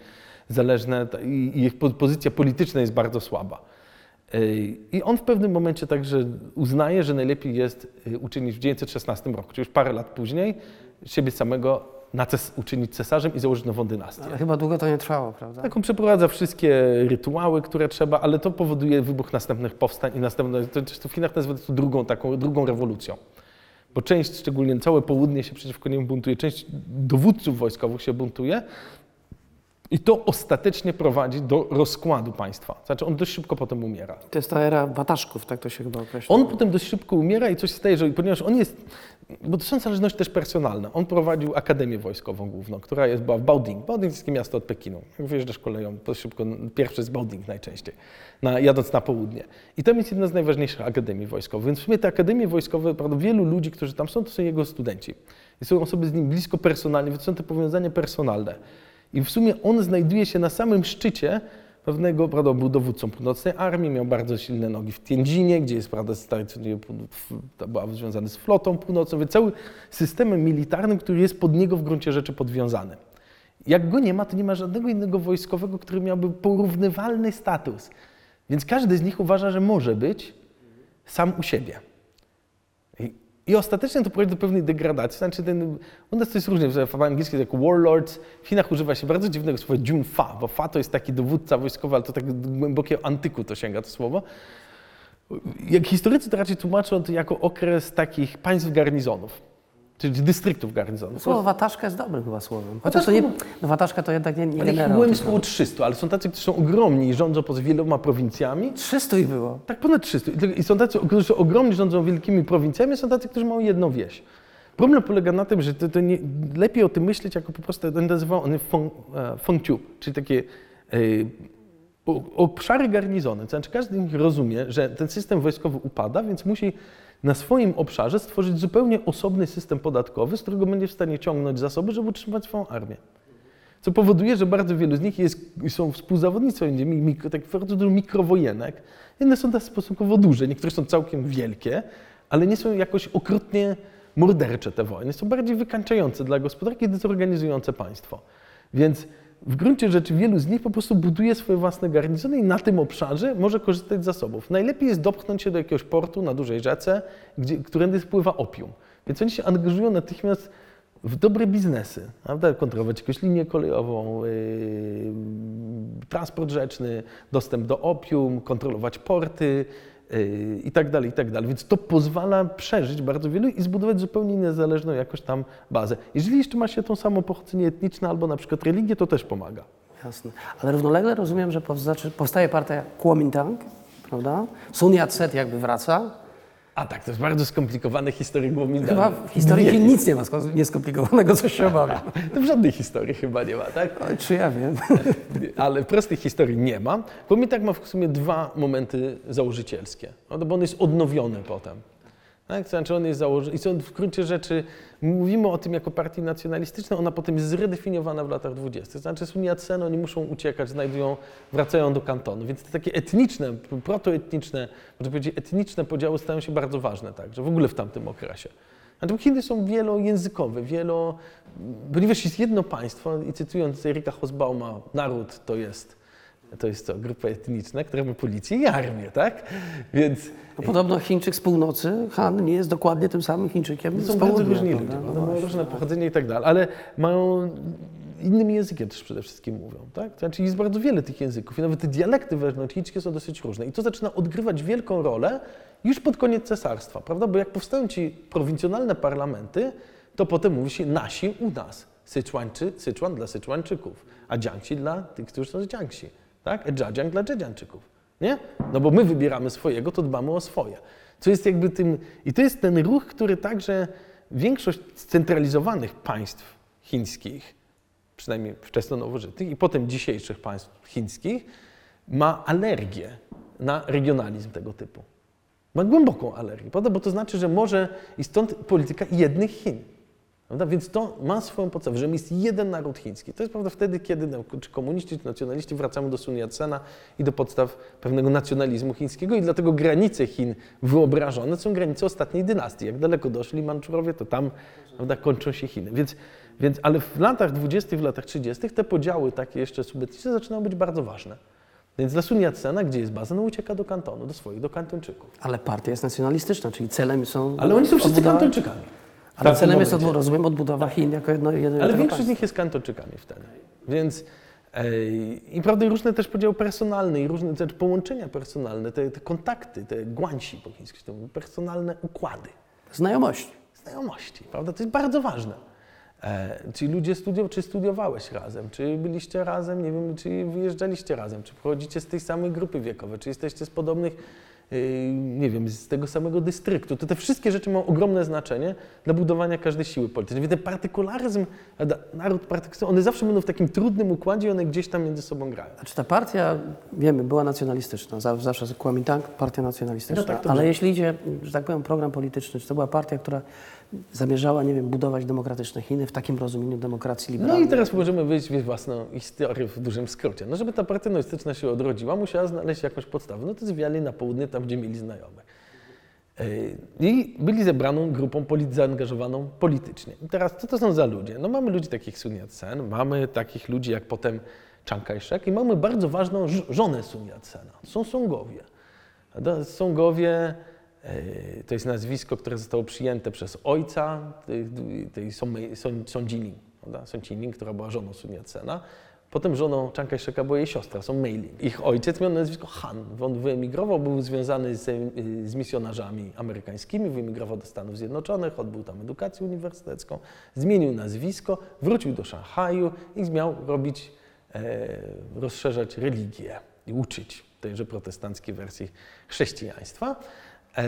zależne i ich po- pozycja polityczna jest bardzo słaba. I on w pewnym momencie także uznaje, że najlepiej jest yy, uczynić w 1916 roku, czyli już parę lat później, siebie samego na ces- uczynić cesarzem i założyć nową dynastię. Ale chyba długo to nie trwało, prawda? Tak, on przeprowadza wszystkie rytuały, które trzeba, ale to powoduje wybuch następnych powstań i następne, to, to w Chinach nazywa to drugą taką, drugą rewolucją. Bo część, szczególnie całe południe się przeciwko niemu buntuje, część dowódców wojskowych się buntuje i to ostatecznie prowadzi do rozkładu państwa. Znaczy on dość szybko potem umiera. To jest ta era wataszków, tak to się chyba określa. On potem dość szybko umiera i coś staje, że ponieważ on jest, bo to są zależności też personalne. On prowadził Akademię Wojskową Główną, która jest, była w Baoding. Baoding jest takie miasto od Pekinu. Jak wyjeżdżasz koleją, to szybko, pierwszy jest Baoding najczęściej, na, jadąc na południe. I tam jest jedna z najważniejszych akademii wojskowych. Więc w sumie te akademie wojskowe, prawda, wielu ludzi, którzy tam są, to są jego studenci. I są osoby z nim blisko personalnie, więc są te powiązania personalne. I w sumie on znajduje się na samym szczycie pewnego, prawda, był dowódcą północnej armii, miał bardzo silne nogi w Tianjinie, gdzie jest, prawda, to była związany z flotą północną, więc cały systemem militarnym, który jest pod niego w gruncie rzeczy podwiązany. Jak go nie ma, to nie ma żadnego innego wojskowego, który miałby porównywalny status. Więc każdy z nich uważa, że może być sam u siebie. I, ostatecznie to prowadzi do pewnej degradacji. Znaczy ten, u nas to jest różnie, w w angielskim jest jako warlords, w Chinach używa się bardzo dziwnego słowa Jun Fa, bo Fa to jest taki dowódca wojskowy, ale to tak do głębokiego antyku to sięga to słowo. Jak historycy to raczej tłumaczą to jako okres takich państw garnizonów, czyli dystryktów garnizonów. Słowo wataszka jest dobrym chyba słowem. Chociaż to nie, no wataszka to jednak nie, nie Ale generał. byłem tylko- około 300, ale są tacy, którzy są ogromni i rządzą poza wieloma prowincjami. 300 ich było. Tak, ponad 300. I- I są tacy, którzy są ogromni, rządzą wielkimi prowincjami, są tacy, którzy mają jedną wieś. Problem polega na tym, że to, to nie, lepiej o tym myśleć jako po prostu, on nazywał on feng, e, czyli takie e, obszary garnizony. To znaczy każdy z nich rozumie, że ten system wojskowy upada, więc musi na swoim obszarze stworzyć zupełnie osobny system podatkowy, z którego będzie w stanie ciągnąć zasoby, żeby utrzymać swoją armię. Co powoduje, że bardzo wielu z nich jest, są innymi mikro, tak dużo mikrowojenek. Jedne są też stosunkowo duże, niektóre są całkiem wielkie, ale nie są jakoś okrutnie mordercze te wojny. Są bardziej wykańczające dla gospodarki dezorganizujące państwo. Więc w gruncie rzeczy wielu z nich po prostu buduje swoje własne garnizony i na tym obszarze może korzystać z zasobów. Najlepiej jest dopchnąć się do jakiegoś portu na dużej rzece, gdzie, którędy spływa opium. Więc oni się angażują natychmiast w dobre biznesy, prawda? kontrolować jakąś linię kolejową, yy, transport rzeczny, dostęp do opium, kontrolować porty i tak dalej, i tak dalej. Więc to pozwala przeżyć bardzo wielu i zbudować zupełnie niezależną jakoś tam bazę. Jeżeli jeszcze ma się tą samą pochodzenie etniczne albo na przykład religię, to też pomaga. Jasne. Ale równolegle rozumiem, że powstaje, partia Kuomintang, prawda? Sun Yat-sen jakby wraca. A tak, to jest bardzo skomplikowane historie Kuomintang. Chyba w historii Nie, nic nie ma sko- nieskomplikowanego, co się obawia. (laughs) To w żadnej historii chyba nie ma, tak? Oj, Czy ja wiem? (laughs) Ale prostej historii nie ma. Kuomintang ma w sumie dwa momenty założycielskie, no, bo on jest odnowiony potem. Tak? Znaczy on jest założony, i są w gruncie rzeczy, mówimy o tym jako partii nacjonalistycznej, ona potem jest zredefiniowana w latach 20. To znaczy Sun Yat-sen, oni muszą uciekać, znajdują, wracają do kantonu. Więc te takie etniczne, protoetniczne, można powiedzieć etniczne podziały stają się bardzo ważne także, w ogóle w tamtym okresie. Znaczy Chiny są wielojęzykowe, wielo, ponieważ jest jedno państwo i cytując Erika Hosbauma, naród to jest to jest co, grupa etniczna, która ma policję i armię, tak? Więc No, podobno Chińczyk z północy, Han, nie jest dokładnie tym samym Chińczykiem z są bardzo różni ludzie, No prawda? mają różne pochodzenie i tak dalej, ale mają innym językiem też przede wszystkim mówią, tak? To znaczy jest bardzo wiele tych języków i nawet te dialekty wewnątrzchińskie są dosyć różne i to zaczyna odgrywać wielką rolę już pod koniec cesarstwa, prawda? Bo jak powstają ci prowincjonalne parlamenty, to potem mówi się nasi u nas, Syczuańczy, Syczuan dla Syczuańczyków, a Dziangsi dla tych, którzy są z Dziangsi, tak? Dla Dżadzianczyków, nie? No bo my wybieramy swojego, to dbamy o swoje. Co jest jakby tym, i to jest ten ruch, który także większość scentralizowanych państw chińskich, przynajmniej wczesno nowożytnych i potem dzisiejszych państw chińskich, ma alergię na regionalizm tego typu. Ma głęboką alergię, prawda? bo to znaczy, że może i stąd polityka jednych Chin. Prawda? Więc to ma swoją podstawę, że jest jeden naród chiński. To jest prawda wtedy, kiedy no, czy komuniści, czy nacjonaliści wracamy do Sun Yat-sena i do podstaw pewnego nacjonalizmu chińskiego i dlatego granice Chin wyobrażone są granice ostatniej dynastii. Jak daleko doszli Manczurowie, to tam prawda, kończą się Chiny. Więc, więc, ale w latach 20., w latach 30. te podziały takie jeszcze subetniczne zaczynają być bardzo ważne. Więc dla Sun Yat-sena, gdzie jest baza, no ucieka do kantonu, do swoich, do kantończyków. Ale partia jest nacjonalistyczna, czyli celem są... Ale oni są wszyscy kantończykami. Ale celem jest, momencie. odbu- rozumiem, odbudowa Chin jako jedno, jednego Ale większość z nich jest kantoczykami wtedy. Więc ej, i prawda, i różne też podziały personalne i różne też połączenia personalne, te, te kontakty, te guansi po chińsku, personalne układy, Znajomości. znajomości, prawda? To jest bardzo ważne. E, czy ludzie studiują, czy studiowałeś razem, czy byliście razem, nie wiem, czy wyjeżdżaliście razem, czy pochodzicie z tej samej grupy wiekowej, czy jesteście z podobnych, nie wiem, z tego samego dystryktu. To te wszystkie rzeczy mają ogromne znaczenie dla budowania każdej siły politycznej. Więc ten partykularyzm, naród partykularyzm, one zawsze będą w takim trudnym układzie i one gdzieś tam między sobą grają. Znaczy ta partia, wiemy, była nacjonalistyczna, Zaw- zawsze Kuomintang, partia nacjonalistyczna, No tak, ale jeśli idzie, że tak powiem, program polityczny, czy to była partia, która zamierzała, nie wiem, budować demokratyczne Chiny w takim rozumieniu demokracji No liberalnej? i teraz możemy wyjść w własną historię w dużym skrócie. No żeby ta partia się odrodziła, musiała znaleźć jakąś podstawę. No to zwiali na południe, tam gdzie mieli znajomych. Yy, I byli zebraną grupą polit- zaangażowaną politycznie. I teraz co to są za ludzie? No mamy ludzi takich Sun Yat-sen, mamy takich ludzi jak potem Chiang Kai-shek i mamy bardzo ważną żonę Sun Yat-sena. Są Songowie. Songowie to jest nazwisko, które zostało przyjęte przez ojca tej? Son Jining, która była żoną Sun Yat-sena. Potem żoną Chiang Kai-sheka była jej siostra, Son Mei-ling. Ich ojciec miał nazwisko Han. On wyemigrował, był związany z, z misjonarzami amerykańskimi, wyemigrował do Stanów Zjednoczonych, odbył tam edukację uniwersytecką, zmienił nazwisko, wrócił do Szanghaju i miał robić, e, rozszerzać religię i uczyć tejże protestanckiej wersji chrześcijaństwa. E,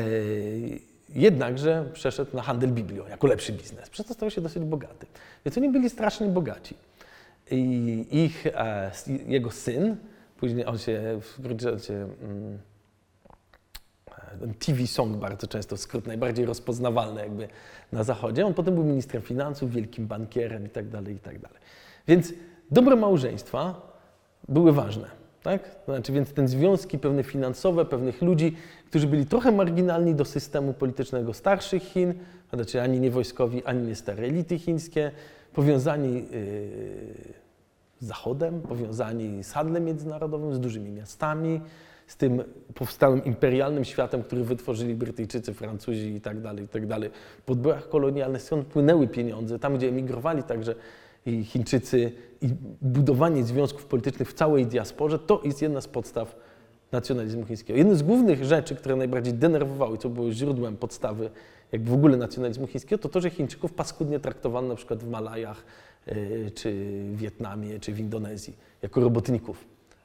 jednakże przeszedł na handel Biblią jako lepszy biznes. Przez to stał się dosyć bogaty. Więc oni byli strasznie bogaci. I ich, e, jego syn, później on się w gruncie mm, e, TV Song bardzo często skrót, najbardziej rozpoznawalny jakby na zachodzie. On potem był ministrem finansów, wielkim bankierem i tak dalej, i tak. Więc dobre małżeństwa były ważne. Tak? To znaczy, więc te związki pewne finansowe, pewnych ludzi, którzy byli trochę marginalni do systemu politycznego starszych Chin, znaczy ani nie wojskowi, ani nie stare elity chińskie, powiązani yy, z Zachodem, powiązani z handlem międzynarodowym, z dużymi miastami, z tym powstałym imperialnym światem, który wytworzyli Brytyjczycy, Francuzi i tak dalej, i tak dalej. W podbojach kolonialnych skąd płynęły pieniądze, tam gdzie emigrowali także i Chińczycy i budowanie związków politycznych w całej diasporze, to jest jedna z podstaw nacjonalizmu chińskiego. Jedną z głównych rzeczy, które najbardziej denerwowały, co było źródłem podstawy jakby w ogóle nacjonalizmu chińskiego, to to, że Chińczyków paskudnie traktowano na przykład w Malajach, y, czy w Wietnamie, czy w Indonezji, jako robotników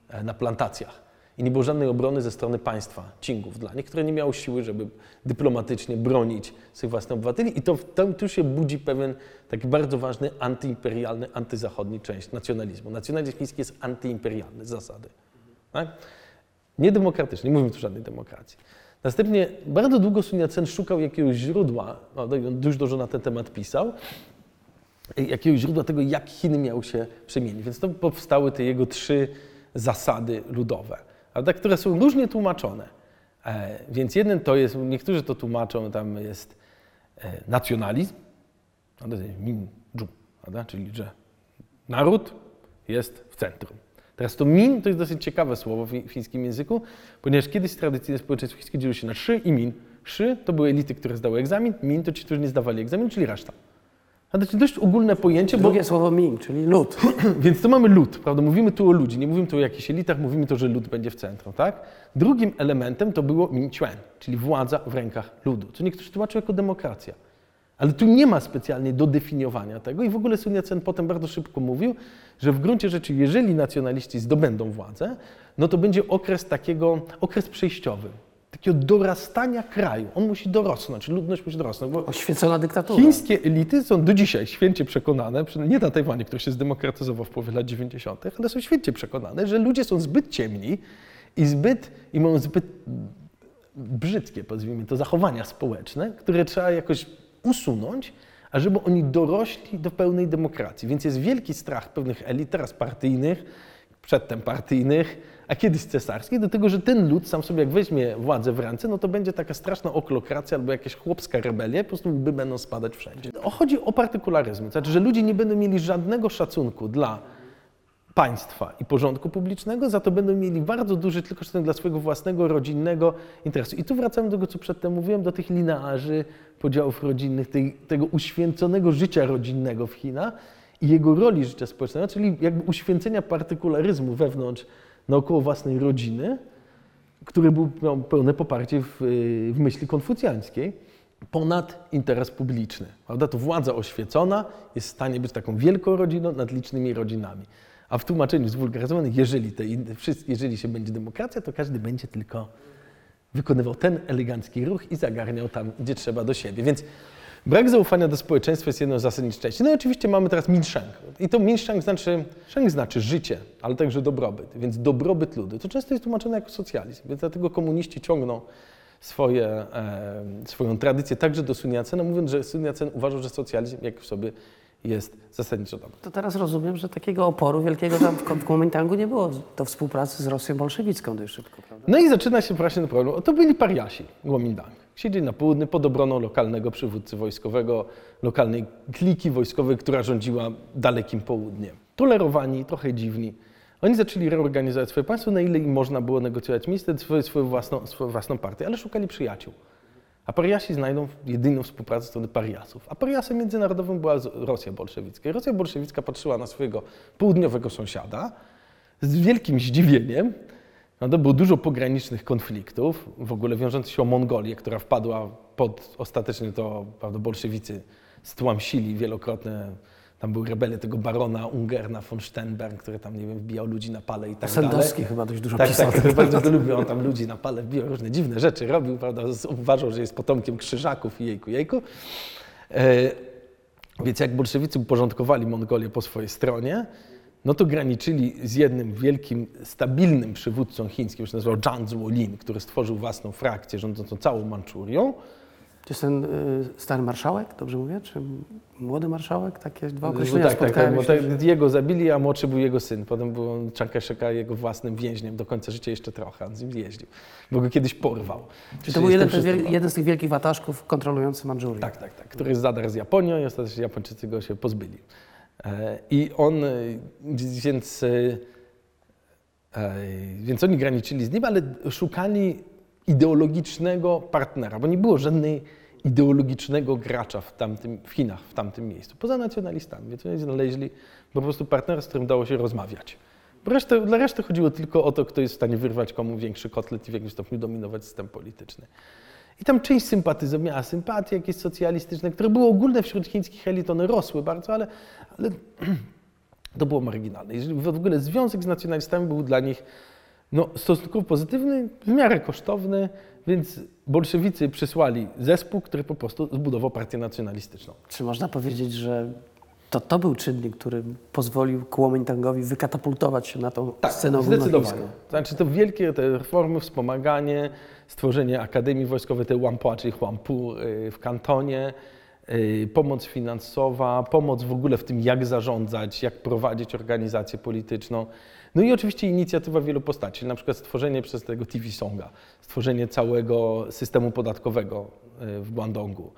e, na plantacjach. I nie było żadnej obrony ze strony państwa, Cingów dla nich, które nie miało siły, żeby dyplomatycznie bronić swoich własnych obywateli. I to tam tu się budzi pewien taki bardzo ważny antyimperialny, antyzachodni część nacjonalizmu. Nacjonalizm chiński jest antyimperialny z zasady. Tak? Niedemokratyczny, nie mówimy tu żadnej demokracji. Następnie bardzo długo Sun Yat-sen szukał jakiegoś źródła, no, on dużo dużo na ten temat pisał, jakiegoś źródła tego, jak Chiny miały się przemienić. Więc to powstały te jego trzy zasady ludowe, prawda, które są różnie tłumaczone. E, więc jeden to jest, niektórzy to tłumaczą, tam jest e, nacjonalizm, prawda, to jest min, ju, prawda, czyli że naród jest w centrum. Teraz to min to jest dosyć ciekawe słowo w chińskim języku, ponieważ kiedyś tradycyjne społeczeństwo chińskie dzieliło się na szy i min. Szy to były elity, które zdały egzamin, min to ci, którzy nie zdawali egzaminu, czyli reszta. To jest dość ogólne pojęcie, bo Drugie słowo Ming, czyli lud. (clears throat) więc to mamy lud, prawda? Mówimy tu o ludzi, nie mówimy tu o jakichś elitach, mówimy tu, że lud będzie w centrum, tak? Drugim elementem to było Minquan, czyli władza w rękach ludu, co niektórzy tłumaczą jako demokracja. Ale tu nie ma specjalnie do definiowania tego i w ogóle Sun Yat-sen potem bardzo szybko mówił, że w gruncie rzeczy, jeżeli nacjonaliści zdobędą władzę, no to będzie okres takiego, okres przejściowy, takiego dorastania kraju. On musi dorosnąć, ludność musi dorosnąć, bo Oświecona dyktatura. Chińskie elity są do dzisiaj święcie przekonane, nie na Tajwanie, który się zdemokratyzował w połowie lat 90., ale są święcie przekonane, że ludzie są zbyt ciemni i zbyt i mają zbyt brzydkie, pozwijmy to, zachowania społeczne, które trzeba jakoś usunąć, ażeby oni dorośli do pełnej demokracji. Więc jest wielki strach pewnych elit, teraz partyjnych, przedtem partyjnych, a kiedyś cesarskich, do tego, że ten lud sam sobie jak weźmie władzę w ręce, no to będzie taka straszna oklokracja albo jakaś chłopska rebelia, po prostu łby będą spadać wszędzie. Chodzi o partykularyzm, to znaczy, że ludzie nie będą mieli żadnego szacunku dla państwa i porządku publicznego, za to będą mieli bardzo duży tylko szacunek dla swojego własnego, rodzinnego interesu. I tu wracamy do tego, co przedtem mówiłem, do tych linearzy, podziałów rodzinnych, tej, tego uświęconego życia rodzinnego w Chinach i jego roli życia społecznego, czyli jakby uświęcenia partykularyzmu wewnątrz, naokoło własnej rodziny, który był, miał pełne poparcie w, y, w myśli konfucjańskiej, ponad interes publiczny. Prawda? To władza oświecona jest w stanie być taką wielką rodziną nad licznymi rodzinami. A w tłumaczeniu zwulgaryzowanym, jeżeli, te, jeżeli się będzie demokracja, to każdy będzie tylko wykonywał ten elegancki ruch i zagarniał tam, gdzie trzeba do siebie. Więc brak zaufania do społeczeństwa jest jedną z zasadniczych części. No i oczywiście mamy teraz Minsheng. I to Minsheng znaczy, Sheng znaczy życie, ale także dobrobyt. Więc dobrobyt ludu. To często jest tłumaczone jako socjalizm. Więc dlatego komuniści ciągną swoje, e, swoją tradycję także do Sun Yat-sena, mówiąc, że Sun Yat-sen uważał, że socjalizm jak w sobie jest zasadniczo dobry. To teraz rozumiem, że takiego oporu wielkiego tam w Kuomintangu nie było do współpracy z Rosją bolszewicką dość szybko, prawda? No i zaczyna się właśnie ten problem. To byli pariasi Kuomintang. Siedzieli na południu pod obroną lokalnego przywódcy wojskowego, lokalnej kliki wojskowej, która rządziła dalekim południem. Tolerowani, trochę dziwni. Oni zaczęli reorganizować swoje państwo, na ile im można było negocjować miejsce, swoją, swoją, własną, swoją własną partię, ale szukali przyjaciół. A pariasi znajdą jedyną współpracę strony pariasów. A pariasem międzynarodowym była Rosja bolszewicka. I Rosja bolszewicka patrzyła na swojego południowego sąsiada z wielkim zdziwieniem. No to było dużo pogranicznych konfliktów, w ogóle wiążących się o Mongolię, która wpadła pod, ostatecznie to prawda, bolszewicy stłamsili wielokrotne, tam były rebelie tego barona Ungerna von Sternberg, który tam, nie wiem, wbijał ludzi na pale i tak dalej. Sendowski chyba dość dużo Tak, pisał. tak, to (laughs) bardzo to lubił. On tam ludzi na pale wbijał, różne dziwne rzeczy robił, prawda? Uważał, że jest potomkiem krzyżaków i jejku, jejku. E, więc jak bolszewicy uporządkowali Mongolię po swojej stronie, no to graniczyli z jednym wielkim, stabilnym przywódcą chińskim, który się nazywał Zhang Zuolin, który stworzył własną frakcję rządzącą całą Manczurią. To jest ten y, stary marszałek, dobrze mówię? Czy młody marszałek? Takie dwa tak, określenia tak, tak, spotkałem bo tak, jego zabili, a młodszy był jego syn. Potem był on Chiang Kai-sheka jego własnym więźniem do końca życia jeszcze trochę. On z nim jeździł, bo go kiedyś porwał. Czy to był jeden, jeden z tych wielkich wataszków kontrolujący Mandżurię? Tak, tak, tak. Który zadarł z Japonią i ostatecznie Japończycy go się pozbyli. E, I on, e, więc, e, więc oni graniczyli z nim, ale szukali ideologicznego partnera, bo nie było żadnej ideologicznego gracza w, tamtym, w Chinach, w tamtym miejscu, poza nacjonalistami. Więc oni znaleźli po prostu partnera, z którym dało się rozmawiać. Dla reszty chodziło tylko o to, kto jest w stanie wyrwać komu większy kotlet i w jakimś stopniu dominować system polityczny. I tam część sympatyzmów miała sympatie jakieś socjalistyczne, które były ogólne wśród chińskich elit, one rosły bardzo, ale, ale (clears throat) to było marginalne. Jeżeli w ogóle związek z nacjonalistami był dla nich no, stosunkowo pozytywny, w miarę kosztowny, więc bolszewicy przysłali zespół, który po prostu zbudował partię nacjonalistyczną. Czy można powiedzieć, że to, to był czynnik, który pozwolił Kuomintangowi wykatapultować się na tą scenę zdecydowanie. ogólnochińską? Znaczy to wielkie te reformy, wspomaganie, stworzenie Akademii Wojskowej, tej Wampua, czyli Huampu y, w kantonie, y, pomoc finansowa, pomoc w ogóle w tym, jak zarządzać, jak prowadzić organizację polityczną. No i oczywiście inicjatywa wielu postaci, na przykład stworzenie przez tego TV Songa, stworzenie całego systemu podatkowego y, w Guangdongu.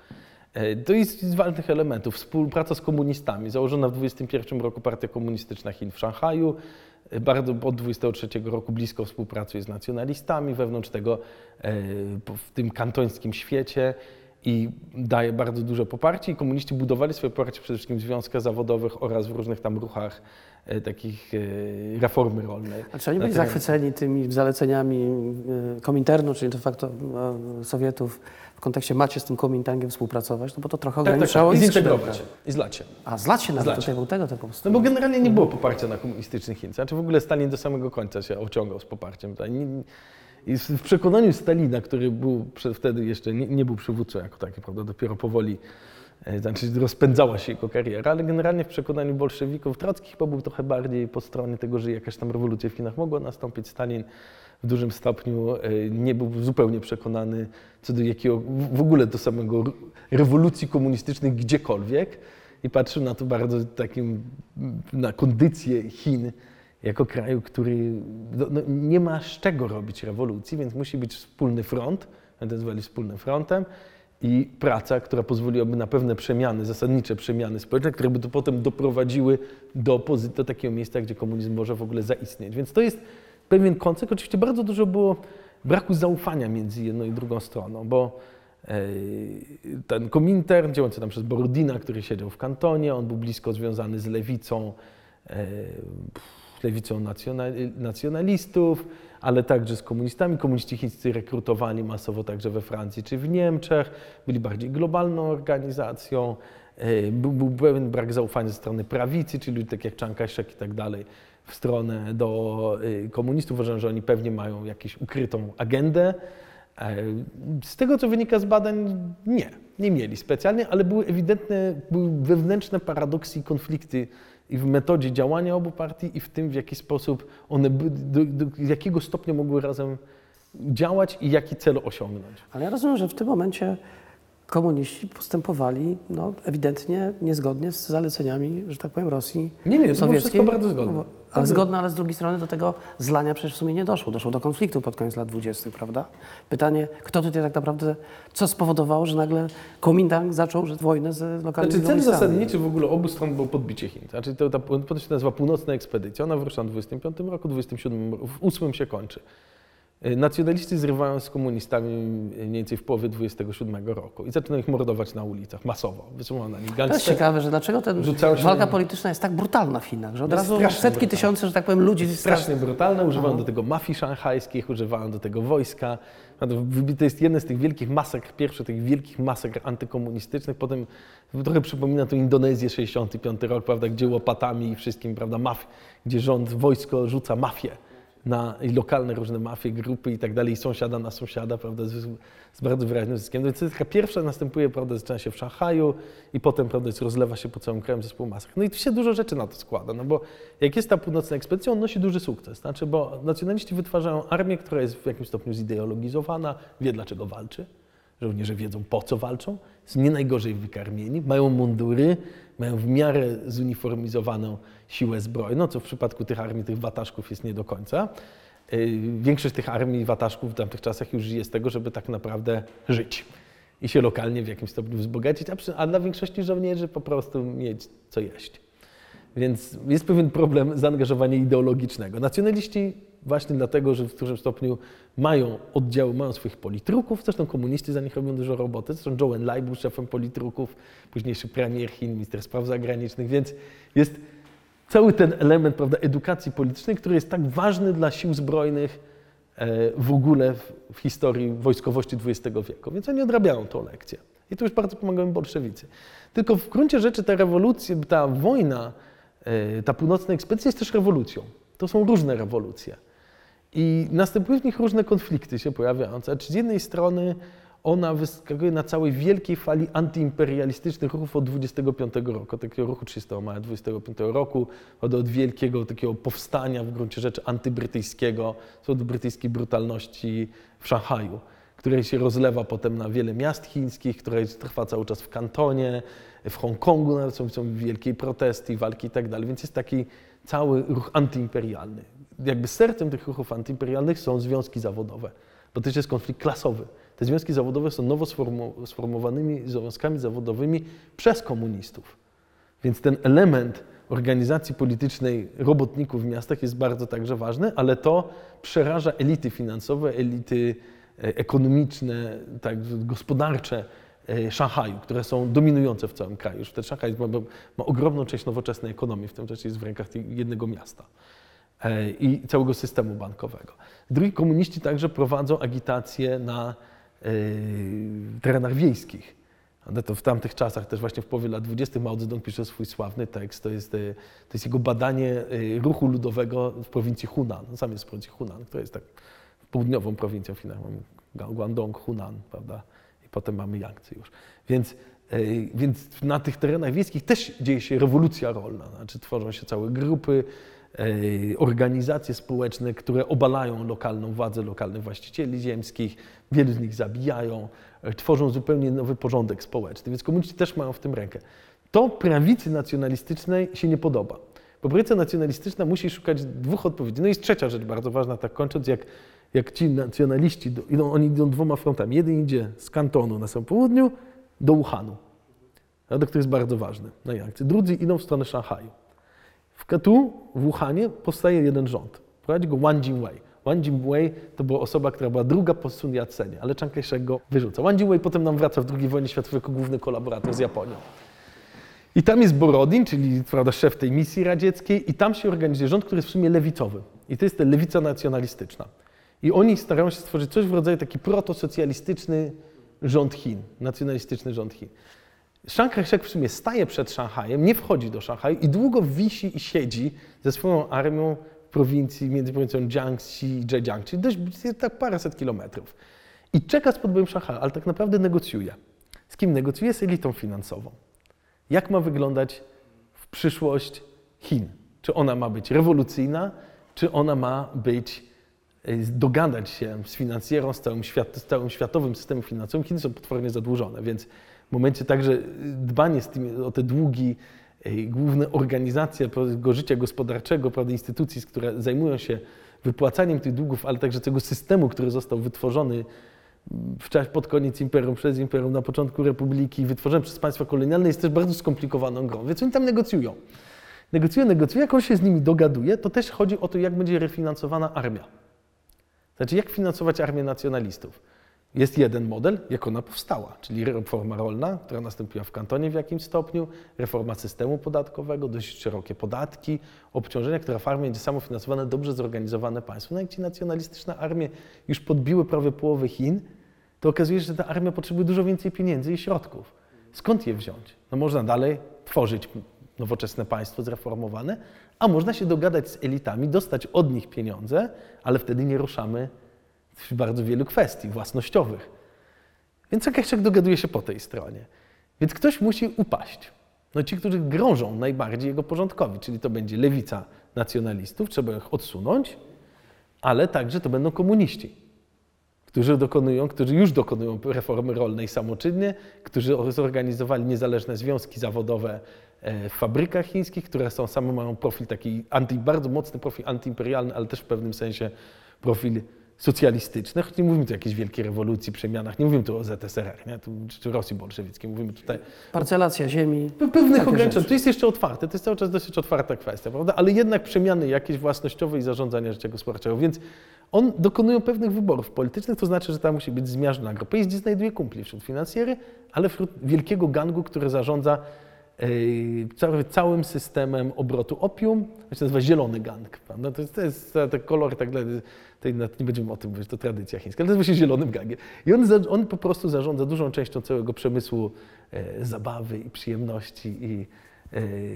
E, To jest z ważnych elementów. Współpraca z komunistami. Założona w 1921 roku Partia Komunistyczna Chin w Szanghaju. bardzo od 23 roku blisko współpracuje z nacjonalistami wewnątrz tego, e, w tym kantońskim świecie i daje bardzo duże poparcie. I komuniści budowali swoje poparcie przede wszystkim w związkach zawodowych oraz w różnych tam ruchach e, takich e, reformy rolnej. A czy oni byli terenie- zachwyceni tymi zaleceniami y, Kominternu, czyli de facto y, Sowietów w kontekście macie z tym Komintangiem współpracować, no bo to trochę Tak, tak, ograniczało tak. I ich zintegrować się, skrzydełka. i zlać się. A zlać się nawet Zlać. tutaj był tego typu No bo generalnie nie było poparcia na komunistycznych Chin. Znaczy w ogóle Stalin do samego końca się ociągał z poparciem. Nie- I w przekonaniu Stalina, który był wtedy jeszcze nie, nie był przywódcą jako taki, prawda, dopiero powoli, e, znaczy rozpędzała się jego kariera, ale generalnie w przekonaniu bolszewików, Trocki chyba był trochę bardziej po stronie tego, że jakaś tam rewolucja w Chinach mogła nastąpić. Stalin w dużym stopniu e, nie był zupełnie przekonany co do jakiego, w- ogóle do samego rewolucji komunistycznych gdziekolwiek i patrzył na to bardzo takim, na kondycję Chin jako kraju, który no, no, nie ma z czego robić rewolucji, więc musi być wspólny front, nazwali wspólnym frontem i praca, która pozwoliłaby na pewne przemiany, zasadnicze przemiany społeczne, które by to potem doprowadziły do, do takiego miejsca, gdzie komunizm może w ogóle zaistnieć. Więc to jest pewien koncept. Oczywiście bardzo dużo było braku zaufania między jedną i drugą stroną, bo e, ten Komintern, działający tam przez Borodina, który siedział w kantonie, on był blisko związany z lewicą, e, lewicą nacjonal- nacjonalistów, ale także z komunistami. Komuniści chińscy rekrutowali masowo także we Francji czy w Niemczech, byli bardziej globalną organizacją. E, Był, był pewien brak zaufania ze strony prawicy, czyli tak jak Chiang Kai-shek i tak dalej, w stronę do e, komunistów. Uważam, że oni pewnie mają jakąś ukrytą agendę. E, Z tego, co wynika z badań, nie, nie mieli specjalnie, ale były ewidentne, były wewnętrzne paradoksy i konflikty i w metodzie działania obu partii i w tym, w jaki sposób one, by, do, do jakiego stopnia mogły razem działać i jaki cel osiągnąć. Ale ja rozumiem, że w tym momencie komuniści postępowali no, ewidentnie niezgodnie z zaleceniami, że tak powiem, Rosji Nie, nie, to było wszystko bardzo zgodne. No, Ale zgodne, ale z drugiej strony do tego zlania przecież w sumie nie doszło. Doszło do konfliktu pod koniec lat 20., prawda? Pytanie, kto tutaj tak naprawdę, co spowodowało, że nagle Komintang zaczął że wojnę z lokalnymi Znaczy cel zasadniczy w ogóle obu stron było podbicie Chin. Znaczy to, ta, to się nazywa północna ekspedycja. Ona wyrusza w 25 roku, w 27, w 8 się kończy. Y, Nacjonaliści zrywają z komunistami mniej więcej w połowie 27 roku i zaczynają ich mordować na ulicach masowo. Wysyłają na nich To jest ciekawe, że dlaczego ten walka na- polityczna jest tak brutalna w Chinach, że od Jest razu strasznie setki brutalna. tysięcy, że tak powiem, ludzi strasznie brutalne, używają do tego mafii szanghajskich, używają do tego wojska. No To jest jeden z tych wielkich masakr, pierwszy tych wielkich masakr antykomunistycznych. Potem trochę przypomina to Indonezję 65 rok, prawda, gdzie łopatami i wszystkim, prawda, maf, gdzie rząd, wojsko rzuca mafię na lokalne różne mafie, grupy i tak dalej, i sąsiada na sąsiada, prawda, z, z bardzo wyraźnym zyskiem. Taka pierwsza następuje, prawda, zaczyna się w Szanghaju i potem, prawda, rozlewa się po całym kraju zespół masakr. No i tu się dużo rzeczy na to składa, no bo jak jest ta północna ekspedycja, on nosi duży sukces, znaczy, bo nacjonaliści wytwarzają armię, która jest w jakimś stopniu zideologizowana, wie dlaczego walczy, żołnierze wiedzą po co walczą, są nie najgorzej wykarmieni, mają mundury, mają w miarę zuniformizowaną siłę zbrojną, co w przypadku tych armii, tych wataszków jest nie do końca. Yy, Większość tych armii wataszków w tamtych czasach już żyje z tego, żeby tak naprawdę żyć i się lokalnie w jakimś stopniu wzbogacić, a, przy, a dla większości żołnierzy po prostu mieć co jeść. Więc jest pewien problem zaangażowania ideologicznego. Nacjonaliści właśnie dlatego, że w dużym stopniu mają oddziały, mają swoich politruków, zresztą komuniści za nich robią dużo roboty. Zresztą Zhou Enlai był szefem politruków, późniejszy premier Chin, minister spraw zagranicznych, więc jest cały ten element prawda, edukacji politycznej, który jest tak ważny dla sił zbrojnych e, w ogóle w, w historii wojskowości XX wieku. Więc oni odrabiają tą lekcję. I tu już bardzo pomagają bolszewicy. Tylko w gruncie rzeczy ta rewolucja, ta wojna, e, ta północna ekspedycja jest też rewolucją. To są różne rewolucje. I następują w nich różne konflikty się pojawiające. Znaczy z jednej strony ona wyskakuje na całej wielkiej fali antyimperialistycznych ruchów od 25 roku, takiego ruchu 300 maja 25 roku, od, od wielkiego takiego powstania w gruncie rzeczy antybrytyjskiego, od brytyjskiej brutalności w Szanghaju, które się rozlewa potem na wiele miast chińskich, które trwa cały czas w Kantonie, w Hongkongu nawet są, są wielkie protesty, walki i tak dalej, więc jest taki cały ruch antyimperialny. Jakby sercem tych ruchów antyimperialnych są związki zawodowe, bo też jest konflikt klasowy. Te związki zawodowe są nowo sformu- sformułowanymi związkami zawodowymi przez komunistów. Więc ten element organizacji politycznej robotników w miastach jest bardzo także ważne, ale to przeraża elity finansowe, elity e, ekonomiczne, tak, gospodarcze e, Szanghaju, które są dominujące w całym kraju. Wtedy Szanghaj ma, ma ogromną część nowoczesnej ekonomii, w tym czasie jest w rękach jednego miasta i całego systemu bankowego. Drugi komuniści także prowadzą agitację na e, terenach wiejskich. To w tamtych czasach, też właśnie w połowie lat 20. Mao Zedong pisze swój sławny tekst. To jest, e, to jest jego badanie e, ruchu ludowego w prowincji Hunan. Sam jest z prowincji Hunan, która jest tak południową prowincją w Chinach. Mamy Gu- Guangdong, Hunan, prawda? I potem mamy Yangtze już. Więc, więc na tych terenach wiejskich też dzieje się rewolucja rolna. Znaczy tworzą się całe grupy, organizacje społeczne, które obalają lokalną władzę, lokalnych właścicieli ziemskich, wielu z nich zabijają, e, tworzą zupełnie nowy porządek społeczny, więc komuniści też mają w tym rękę. To prawicy nacjonalistycznej się nie podoba. Bo prawica nacjonalistyczna musi szukać dwóch odpowiedzi. No i jest trzecia rzecz bardzo ważna, tak kończąc, jak, jak ci nacjonaliści, idą, oni idą dwoma frontami. Jeden idzie z Kantonu na samym południu do Wuhanu, który jest bardzo ważny na Yangtze. Drudzy idą w stronę Szanghaju. W Katu, w Wuhanie powstaje jeden rząd. Prowadzi go Wang Jingwei. Wang Jingwei to była osoba, która była druga po Sun Yat-senie, ale Chiang Kai-shek go wyrzuca. Wang Jingwei potem nam wraca w II wojnie światowej jako główny kolaborator z Japonią. I tam jest Borodin, czyli prawda, szef tej misji radzieckiej, i tam się organizuje rząd, który jest w sumie lewicowy. I to jest ta lewica nacjonalistyczna. I oni starają się stworzyć coś w rodzaju taki protosocjalistyczny rząd Chin, nacjonalistyczny rząd Chin. Chiang Kai-shek w sumie staje przed Szanghajem, nie wchodzi do Szanghaju i długo wisi i siedzi ze swoją armią w prowincji, między prowincją Jiangxi i Zhejiang, czyli dość tak paręset kilometrów. I czeka z podbojem Szanghaju, ale tak naprawdę negocjuje. Z kim negocjuje? Z elitą finansową. Jak ma wyglądać w przyszłość Chin? Czy ona ma być rewolucyjna, czy ona ma być, y, dogadać się z finansjerą, z całym, świat, z całym światowym systemem finansowym? Chiny są potwornie zadłużone, więc momencie także dbanie z tymi, o te długi, y, główne organizacje życia gospodarczego, prawda, instytucji, które zajmują się wypłacaniem tych długów, ale także tego systemu, który został wytworzony w czasie pod koniec imperium, przez imperium, na początku republiki, wytworzony przez państwa kolonialne, jest też bardzo skomplikowaną grą. Więc oni tam negocjują. Negocjują, negocjują, jak on się z nimi dogaduje, to też chodzi o to, jak będzie refinansowana armia. Znaczy, jak finansować armię nacjonalistów. Jest jeden model, jak ona powstała, czyli reforma rolna, która nastąpiła w kantonie w jakimś stopniu, reforma systemu podatkowego, dość szerokie podatki, obciążenia, która w armii będzie samofinansowane, dobrze zorganizowane państwo. No jak ci nacjonalistyczne armie już podbiły prawie połowę Chin, to okazuje się, że ta armia potrzebuje dużo więcej pieniędzy i środków. Skąd je wziąć? No można dalej tworzyć nowoczesne państwo zreformowane, a można się dogadać z elitami, dostać od nich pieniądze, ale wtedy nie ruszamy w bardzo wielu kwestii własnościowych. Więc Czekaszek dogaduje się po tej stronie. Więc ktoś musi upaść. No ci, którzy grążą najbardziej jego porządkowi, czyli to będzie lewica nacjonalistów, trzeba ich odsunąć, ale także to będą komuniści, którzy dokonują, którzy już dokonują reformy rolnej samoczynnie, którzy zorganizowali niezależne związki zawodowe e, w fabrykach chińskich, które są same mają profil taki bardzo mocny profil antyimperialny, ale też w pewnym sensie profil socjalistyczny, choć nie mówimy tu o jakiejś wielkiej rewolucji, przemianach, nie mówimy tu o ZSRR, nie? Tu, czy, Rosji bolszewickiej, mówimy tutaj Parcelacja ziemi. Pe- Pewnych ograniczeń. To jest jeszcze otwarte, to jest cały czas dosyć otwarta kwestia, prawda? Ale jednak przemiany jakieś własnościowe i zarządzania życia gospodarczego. Więc on dokonują pewnych wyborów politycznych, to znaczy, że tam musi być zmiażdżona grupa. I znajduje kumpli wśród finansjery, ale wśród wielkiego gangu, który zarządza całym systemem obrotu opium. To się nazywa zielony gang. Prawda? To jest, to jest te- te kolory, tak. Tutaj nawet nie będziemy o tym mówić, to tradycja chińska, ale to zielonym gangiem. I on, on po prostu zarządza dużą częścią całego przemysłu e, zabawy i przyjemności i e,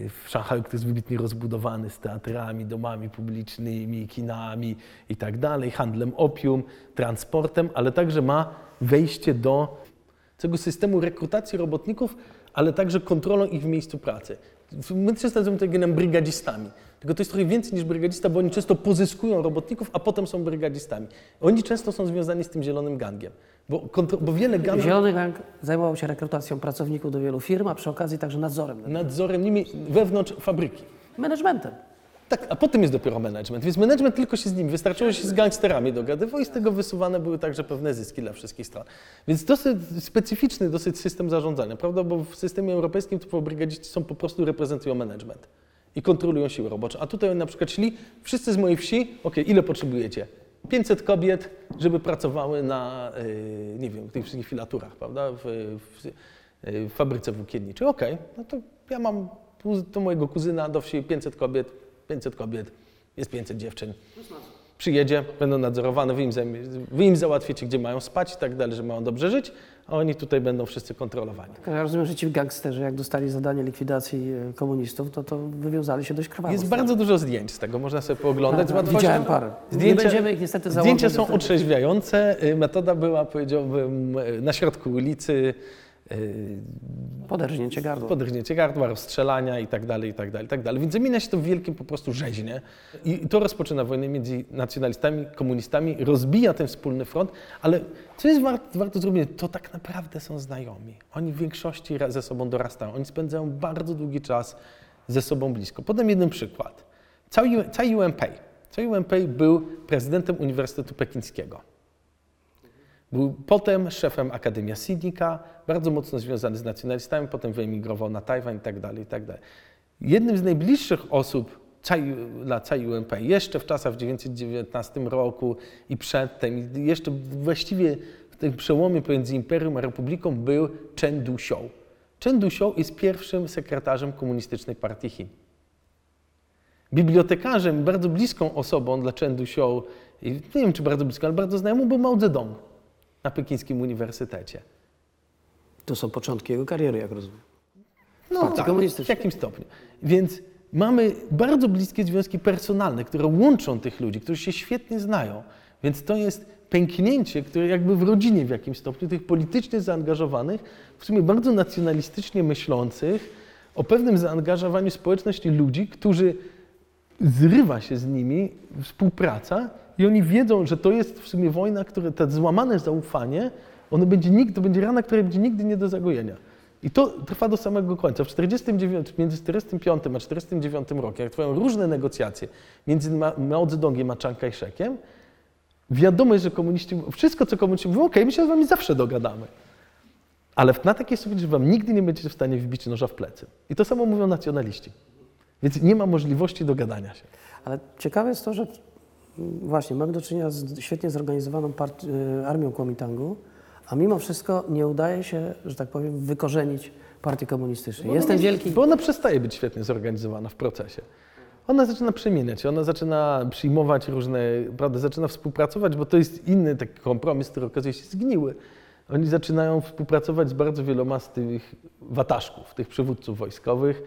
w Szanghaju, który jest wybitnie rozbudowany z teatrami, domami publicznymi, kinami i tak dalej, handlem opium, transportem, ale także ma wejście do tego systemu rekrutacji robotników, ale także kontrolą ich w miejscu pracy. My często nazywamy to genem brygadzistami. Tylko to jest trochę więcej niż brygadzista, bo oni często pozyskują robotników, a potem są brygadzistami. Oni często są związani z tym zielonym gangiem, bo, kontro- bo wiele gangów... Zielony Gang zajmował się rekrutacją pracowników do wielu firm, a przy okazji także nadzorem nad nadzorem nimi wewnątrz fabryki. managementem. Tak, a potem jest dopiero management, więc management tylko się z nim, wystarczyło się z gangsterami dogadywał i z tego wysuwane były także pewne zyski dla wszystkich stron. Więc dosyć specyficzny dosyć system zarządzania, prawda, bo w systemie europejskim to brygadziści są po prostu reprezentują management. i kontrolują siłę roboczą. A tutaj na przykład szli, wszyscy z mojej wsi, ok, ile potrzebujecie? 500 kobiet, żeby pracowały na, yy, nie wiem, tych wszystkich filaturach, prawda, w, w, yy, w fabryce włókienniczej. Okej, no to ja mam do mojego kuzyna do wsi 500 kobiet, 500 kobiet, jest 500 dziewczyn. Przyjedzie, będą nadzorowane, wy im, wy im załatwicie, gdzie mają spać i tak dalej, że mają dobrze żyć, a oni tutaj będą wszyscy kontrolowani. Ja rozumiem, że ci gangsterzy, jak dostali zadanie likwidacji e, komunistów, to, to wywiązali się dość krwawo. Jest bardzo dużo zdjęć z tego, można sobie pooglądać Tak, łatwością. Widziałem parę. Nie Zdjęcia- będziemy ich niestety Zdjęcia są otrzeźwiające. Y, Metoda była, powiedziałbym, y, na środku ulicy, Poderżnięcie gardła. podrżnięcie gardła, rozstrzelania i tak dalej, i tak dalej, i tak dalej. Więc zamienia się to w wielkim po prostu rzeźnie. I to rozpoczyna wojnę między nacjonalistami, komunistami, rozbija ten wspólny front, ale co jest warto, zrobić, to tak naprawdę są znajomi. Oni w większości ze sobą dorastają. Oni spędzają bardzo długi czas ze sobą blisko. Podam jeden przykład. Cai Wenpei. Cai Wenpei był prezydentem Uniwersytetu Pekińskiego. Był potem szefem Akademia Sidnika, bardzo mocno związany z nacjonalistami, potem wyemigrował na Tajwan i tak dalej, i tak. Jednym z najbliższych osób dla Cai Wenpei, jeszcze w czasach w 1919 roku i przedtem, jeszcze właściwie w tym przełomie pomiędzy Imperium a Republiką był Chen Duxiou. Chen Duxiou jest pierwszym sekretarzem Komunistycznej Partii Chin. Bibliotekarzem, bardzo bliską osobą dla Chen Duxiou, i nie wiem czy bardzo bliską, ale bardzo znajomą, był Mao Zedong na Pekińskim Uniwersytecie. To są początki jego kariery, jak rozumiem. No Partii tak, w jakimś stopniu. Więc mamy bardzo bliskie związki personalne, które łączą tych ludzi, którzy się świetnie znają. Więc to jest pęknięcie, które jakby w rodzinie w jakimś stopniu tych politycznie zaangażowanych, w sumie bardzo nacjonalistycznie myślących, o pewnym zaangażowaniu społeczności ludzi, którzy zrywa się z nimi współpraca i oni wiedzą, że to jest w sumie wojna, która, to złamane zaufanie, ono będzie nigdy, to będzie rana, która będzie nigdy nie do zagojenia. I to trwa do samego końca. W 49, między 45 a 49 rokiem, jak trwają różne negocjacje między Ma- Mao Zedongiem a Chiang Kai-shekiem, wiadomo jest, że komuniści, wszystko co komuniści mówią, okej, my się z wami zawsze dogadamy. Ale na takiej że wam nigdy nie będziecie w stanie wbić noża w plecy. I to samo mówią nacjonaliści. Więc nie ma możliwości dogadania się. Ale ciekawe jest to, że właśnie mamy do czynienia z świetnie zorganizowaną y, armią Kuomintangu, a mimo wszystko nie udaje się, że tak powiem, wykorzenić partii komunistycznej. Jest ten wielki... Bo ona przestaje być świetnie zorganizowana w procesie. Ona zaczyna przemieniać ona zaczyna przyjmować różne, prawda, zaczyna współpracować, bo to jest inny taki kompromis, który okazuje się zgniły. Oni zaczynają współpracować z bardzo wieloma z tych wataszków, tych przywódców wojskowych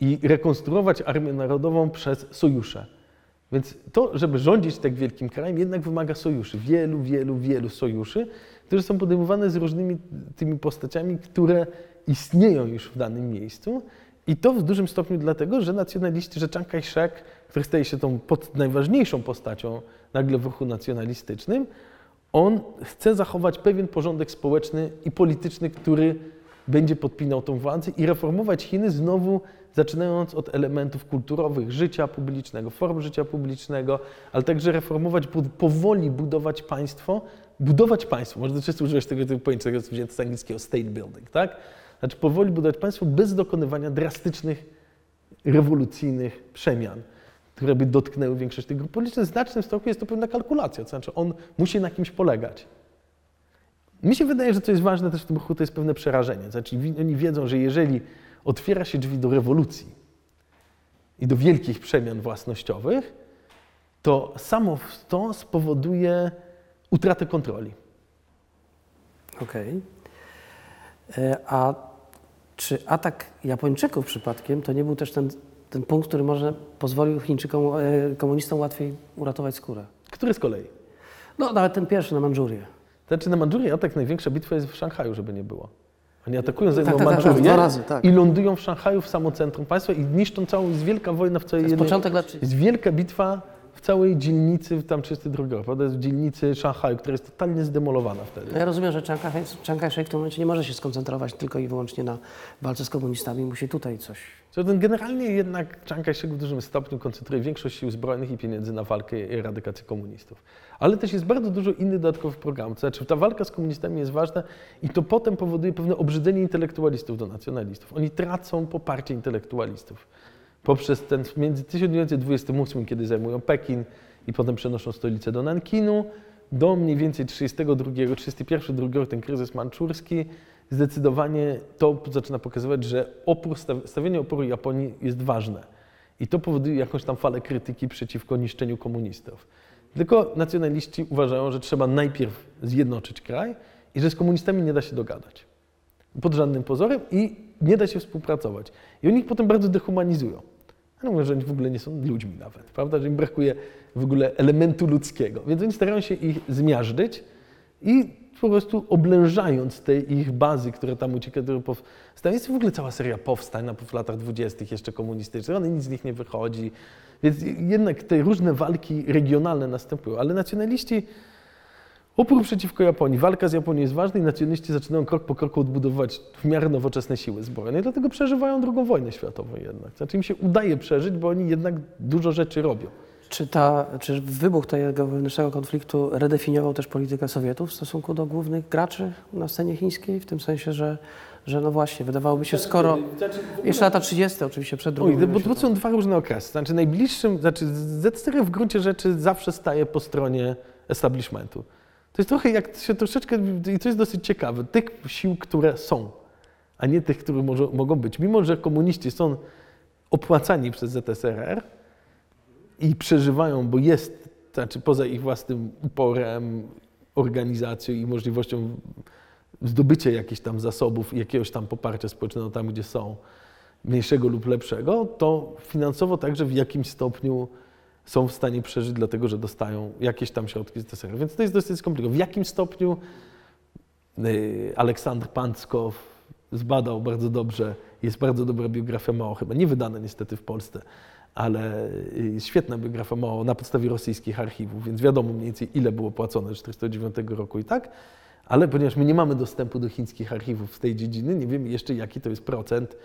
i rekonstruować Armię Narodową przez sojusze. Więc to, żeby rządzić tak wielkim krajem, jednak wymaga sojuszy. Wielu, wielu, wielu sojuszy, które są podejmowane z różnymi tymi postaciami, które istnieją już w danym miejscu. I to w dużym stopniu dlatego, że nacjonaliści, że Chiang Kai-shek, który staje się tą pod, najważniejszą postacią nagle w ruchu nacjonalistycznym, on chce zachować pewien porządek społeczny i polityczny, który będzie podpinał tą władzę i reformować Chiny znowu zaczynając od elementów kulturowych życia publicznego, form życia publicznego, ale także reformować, powoli budować państwo, budować państwo, może często używać tego typu pojęcia, które jest wzięte z angielskiego state building, tak? Znaczy powoli budować państwo bez dokonywania drastycznych, rewolucyjnych przemian, które by dotknęły większość tych grup politycznych. W znacznym stopniu jest to pewna kalkulacja, to znaczy on musi na kimś polegać. Mi się wydaje, że co jest ważne też w tym ruchu, to jest pewne przerażenie. Znaczy, oni wiedzą, że jeżeli otwiera się drzwi do rewolucji i do wielkich przemian własnościowych, to samo to spowoduje utratę kontroli. Okej. E, A czy atak Japończyków przypadkiem to nie był też ten, ten punkt, który może pozwolił Chińczykom, e, komunistom łatwiej uratować skórę? Który z kolei? No nawet ten pierwszy na Mandżurię. Znaczy na Mandżurię atak największa bitwa jest w Szanghaju, żeby nie było. Oni atakują zajmą tak, tak, razy, tak. i lądują w Szanghaju w samo centrum państwa i niszczą całą, jest wielka wojna w całej To jest jednej... początek lat 30. Jest wielka bitwa w całej dzielnicy, tam 32 rok, prawda? Jest w dzielnicy Szanghaju, która jest totalnie zdemolowana wtedy. No Ja rozumiem, że Chiang Kai- Chiang Kai-shek w tym momencie nie może się skoncentrować tylko i wyłącznie na walce z komunistami, musi tutaj coś. Generalnie jednak Chiang Kai-shek w dużym stopniu koncentruje większość sił zbrojnych i pieniędzy na walkę i eradykację komunistów. Ale też jest bardzo dużo innych dodatkowych programów. To znaczy ta walka z komunistami jest ważna i to potem powoduje pewne obrzydzenie intelektualistów do nacjonalistów. Oni tracą poparcie intelektualistów. Poprzez ten między 1928, kiedy zajmują Pekin i potem przenoszą stolicę do Nankinu, do mniej więcej 32, 31, 2 ten kryzys manczurski, zdecydowanie to zaczyna pokazywać, że opór, staw- stawienie oporu Japonii jest ważne. I to powoduje jakąś tam falę krytyki przeciwko niszczeniu komunistów. Tylko nacjonaliści uważają, że trzeba najpierw zjednoczyć kraj i że z komunistami nie da się dogadać. Pod żadnym pozorem i nie da się współpracować. I oni ich potem bardzo dehumanizują. Ja mówię, że oni w ogóle nie są ludźmi nawet, prawda? Że im brakuje w ogóle elementu ludzkiego. Więc oni starają się ich zmiażdżyć i po prostu oblężając te ich bazy, które tam uciekały, które powstały. Jest w ogóle cała seria powstań na w latach dwudziestych jeszcze komunistycznych, one nic z nich nie wychodzi. Więc jednak te różne walki regionalne następują, ale nacjonaliści Opór przeciwko Japonii, walka z Japonią jest ważna i nacjonaliści zaczynają krok po kroku odbudowywać w miarę nowoczesne siły zbrojne i dlatego przeżywają drugą wojnę światową jednak. Znaczy im się udaje przeżyć, bo oni jednak dużo rzeczy robią. Czy, ta, czy wybuch tego wewnętrznego konfliktu redefiniował też politykę Sowietów w stosunku do głównych graczy na scenie chińskiej? W tym sensie, że, że no właśnie, wydawałoby się, skoro... Jeszcze lata 30. oczywiście, przed drugą Oj, bo to są dwa różne okresy. Znaczy najbliższym, znaczy ZSRR w gruncie rzeczy zawsze staje po stronie establishmentu. To jest trochę jak się troszeczkę, i to jest dosyć ciekawe, tych sił, które są, a nie tych, które może, mogą być. Mimo, że komuniści są opłacani przez ZSRR i przeżywają, bo jest, znaczy poza ich własnym uporem, organizacją i możliwością zdobycia jakichś tam zasobów jakiegoś tam poparcia społecznego tam, gdzie są, mniejszego lub lepszego, to finansowo także w jakimś stopniu są w stanie przeżyć, dlatego że dostają jakieś tam środki z DSR. Więc to jest dosyć skomplikowane. W jakim stopniu y, Aleksander Panckow zbadał bardzo dobrze, jest bardzo dobra biografia Mao, chyba nie wydana niestety w Polsce, ale y, świetna biografia Mao na podstawie rosyjskich archiwów, więc wiadomo mniej więcej ile było płacone z 1949 roku i tak, ale ponieważ my nie mamy dostępu do chińskich archiwów z tej dziedziny, nie wiemy jeszcze jaki to jest procent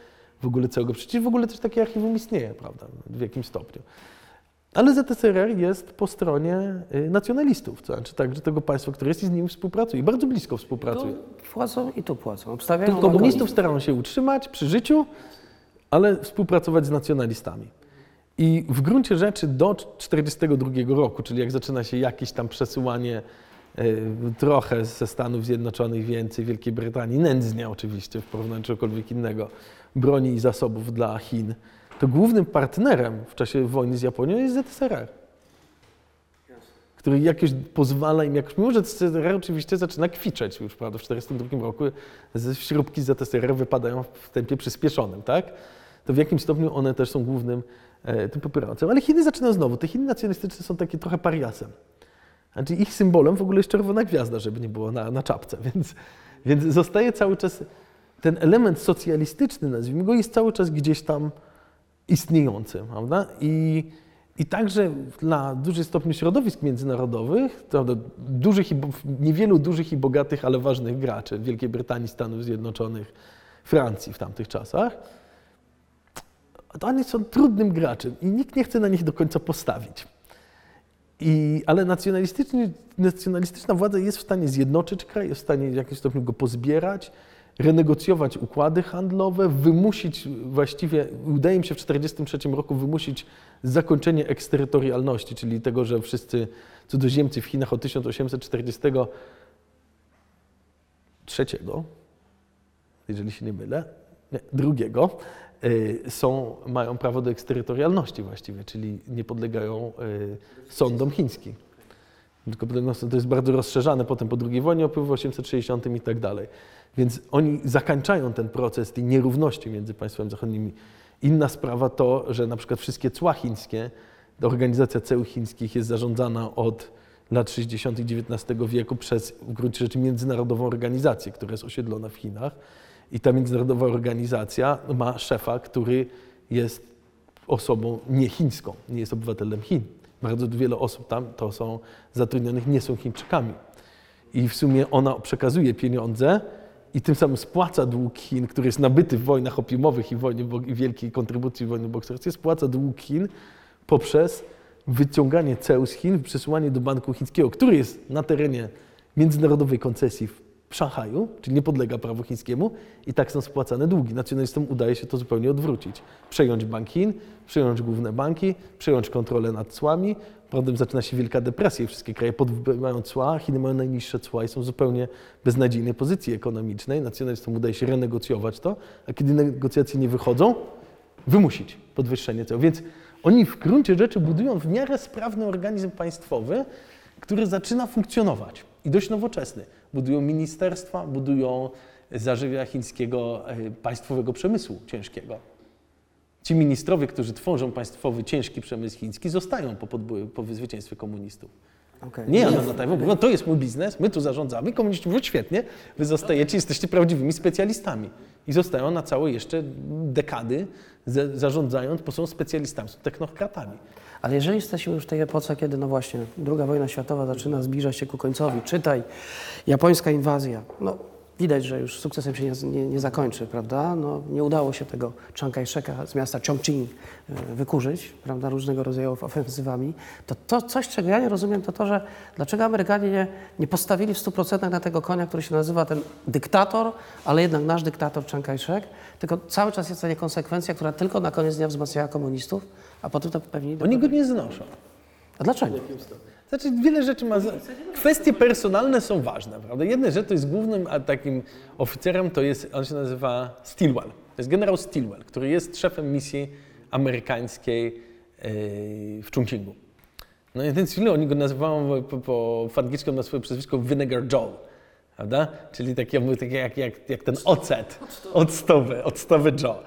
w ogóle całego. Przecież w ogóle też takie archiwum istnieje, prawda, w jakimś stopniu. Ale ZSRR jest po stronie y, nacjonalistów, to znaczy także tego państwa, które jest i z nimi współpracuje, bardzo blisko współpracuje. Tu płacą i tu płacą. Obstawiają Tych komunistów starają się utrzymać przy życiu, ale współpracować z nacjonalistami. I w gruncie rzeczy do 1942 roku, czyli jak zaczyna się jakieś tam przesyłanie y, trochę ze Stanów Zjednoczonych, więcej Wielkiej Brytanii, nędznie oczywiście w porównaniu do czegokolwiek innego, broni i zasobów dla Chin, to głównym partnerem w czasie wojny z Japonią jest ZSRR. Który jakoś pozwala im, jakoś, mimo że ZSRR oczywiście zaczyna kwiczeć już, prawda, w 1942 roku śrubki ZSRR wypadają w tempie przyspieszonym, tak? To w jakim stopniu one też są głównym e, tym popierającym. Ale Chiny zaczynają znowu. Te Chiny nacjonalistyczne są takie trochę pariasem. Znaczy ich symbolem w ogóle jest czerwona gwiazda, żeby nie było na, na czapce, (laughs) więc, więc zostaje cały czas ten element socjalistyczny, nazwijmy go, jest cały czas gdzieś tam istniejący, prawda? I, i także dla dużych stopni środowisk międzynarodowych, prawda, dużych i, niewielu dużych i bogatych, ale ważnych graczy Wielkiej Brytanii, Stanów Zjednoczonych, Francji w tamtych czasach, to oni są trudnym graczem i nikt nie chce na nich do końca postawić. I, ale nacjonalistyczna władza jest w stanie zjednoczyć kraj, jest w stanie w jakimś stopniu go pozbierać, renegocjować układy handlowe, wymusić właściwie, udaje im się w 1943 roku wymusić zakończenie eksterytorialności, czyli tego, że wszyscy cudzoziemcy w Chinach od 1843, jeżeli się nie mylę, nie, drugiego, y, są, mają prawo do eksterytorialności właściwie, czyli nie podlegają y, sądom chińskim. Tylko to jest bardzo rozszerzane potem po II wojnie w 1860 i tak dalej. Więc oni zakończają ten proces tej nierówności między państwami zachodnimi. Inna sprawa to, że na przykład wszystkie cła chińskie, organizacja ceł chińskich jest zarządzana od lat 60. XIX wieku przez w gruncie rzeczy międzynarodową organizację, która jest osiedlona w Chinach. I ta międzynarodowa organizacja ma szefa, który jest osobą niechińską, nie jest obywatelem Chin. Bardzo wiele osób tam to są zatrudnionych, nie są Chińczykami. I w sumie ona przekazuje pieniądze i tym samym spłaca dług Chin, który jest nabyty w wojnach opiumowych i, wojnie, i wielkiej kontrybucji w wojnie bokserskiej, spłaca dług Chin poprzez wyciąganie ceł z Chin, przesyłanie do banku chińskiego, który jest na terenie międzynarodowej koncesji w Szanghaju, czyli nie podlega prawu chińskiemu i tak są spłacane długi. Nacjonalistom udaje się to zupełnie odwrócić. Przejąć Bank Chin, przejąć główne banki, przejąć kontrolę nad cłami. Potem zaczyna się wielka depresja i wszystkie kraje mają cła, Chiny mają najniższe cła i są w zupełnie beznadziejnej pozycji ekonomicznej. Nacjonalistom udaje się renegocjować to, a kiedy negocjacje nie wychodzą, wymusić podwyższenie cen. Więc oni w gruncie rzeczy budują w miarę sprawny organizm państwowy, który zaczyna funkcjonować i dość nowoczesny. Budują ministerstwa, budują zażywia chińskiego e, państwowego przemysłu ciężkiego. Ci ministrowie, którzy tworzą państwowy ciężki przemysł chiński, zostają po, podbój- po zwycięstwie komunistów. Okej. Nie jadą na Tajwan, mówią, to jest mój biznes, my tu zarządzamy, komuniści mówią, świetnie, wy zostajecie, jesteście prawdziwymi specjalistami. I zostają na całe jeszcze dekady za- zarządzając, bo są specjalistami, są technokratami. Ale jeżeli jesteśmy już w tej epoce, kiedy no właśnie II wojna światowa zaczyna zbliżać się ku końcowi, czytaj, japońska inwazja, no widać, że już sukcesem się nie, nie, nie zakończy, prawda? No, nie udało się tego Chiang Kai-sheka z miasta Chongqing e, wykurzyć, prawda, różnego rodzaju ofensywami, to, to coś, czego ja nie rozumiem, to to, że dlaczego Amerykanie nie, nie postawili w 100% na tego konia, który się nazywa ten dyktator, ale jednak nasz dyktator Chiang Kai-shek, tylko cały czas jest ta niekonsekwencja, która tylko na koniec dnia wzmacniała komunistów, a potem to pewnie... Oni go nie znoszą. A dlaczego? Znaczy, wiele rzeczy ma. Kwestie personalne są ważne, prawda? Jedna rzecz to jest głównym takim oficerem, to jest, on się nazywa Stilwell. To jest generał Stilwell, który jest szefem misji amerykańskiej yy, w Chongqingu. No i ten Stilwell, oni go nazywają po, po, w angielskim na swoje przezwisko Vinegar Joe. Prawda? Czyli takie, takie jak, jak, jak ten ocet, octowy, octowy Joe.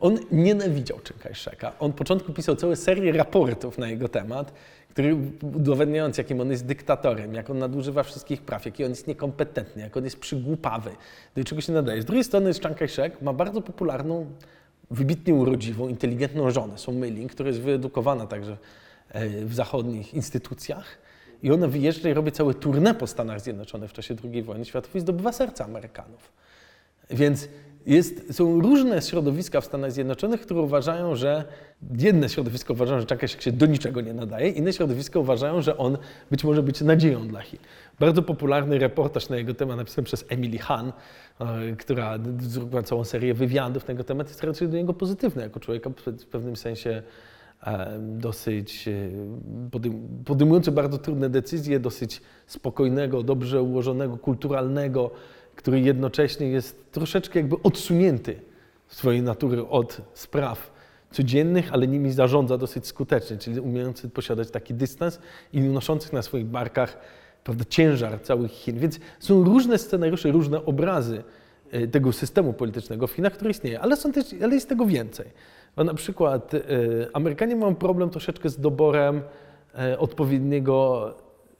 On nienawidział Chiang Kai-sheka. On początku pisał całą serię raportów na jego temat, który udowadniając, jakim on jest dyktatorem, jak on nadużywa wszystkich praw, jaki on jest niekompetentny, jak on jest przygłupawy, do czego się nadaje. Z drugiej strony Chiang Kai-shek ma bardzo popularną, wybitnie urodziwą, inteligentną żonę, Song Mei-ling, która jest wyedukowana także e, w zachodnich instytucjach. I ona wyjeżdża i robi całe tournée po Stanach Zjednoczonych w czasie II wojny światowej i zdobywa serca Amerykanów. Więc jest, są różne środowiska w Stanach Zjednoczonych, które uważają, że jedne środowisko uważają, że Chiang Kai-shek się do niczego nie nadaje, inne środowisko uważają, że on być może być nadzieją dla Chin. Bardzo popularny reportaż na jego temat napisany przez Emily Han, e, która zrobiła całą serię wywiadów na jego temat, jest raczej do niego pozytywny jako człowieka w pewnym sensie e, dosyć e, podejm- podejmujący bardzo trudne decyzje, dosyć spokojnego, dobrze ułożonego, kulturalnego, który jednocześnie jest troszeczkę jakby odsunięty swojej natury od spraw codziennych, ale nimi zarządza dosyć skutecznie, czyli umiejący posiadać taki dystans i unoszących na swoich barkach prawda, ciężar całych Chin. Więc są różne scenariusze, różne obrazy e, tego systemu politycznego w Chinach, który istnieje, ale, są też, ale jest tego więcej. Bo na przykład e, Amerykanie mają problem troszeczkę z doborem e, odpowiedniego,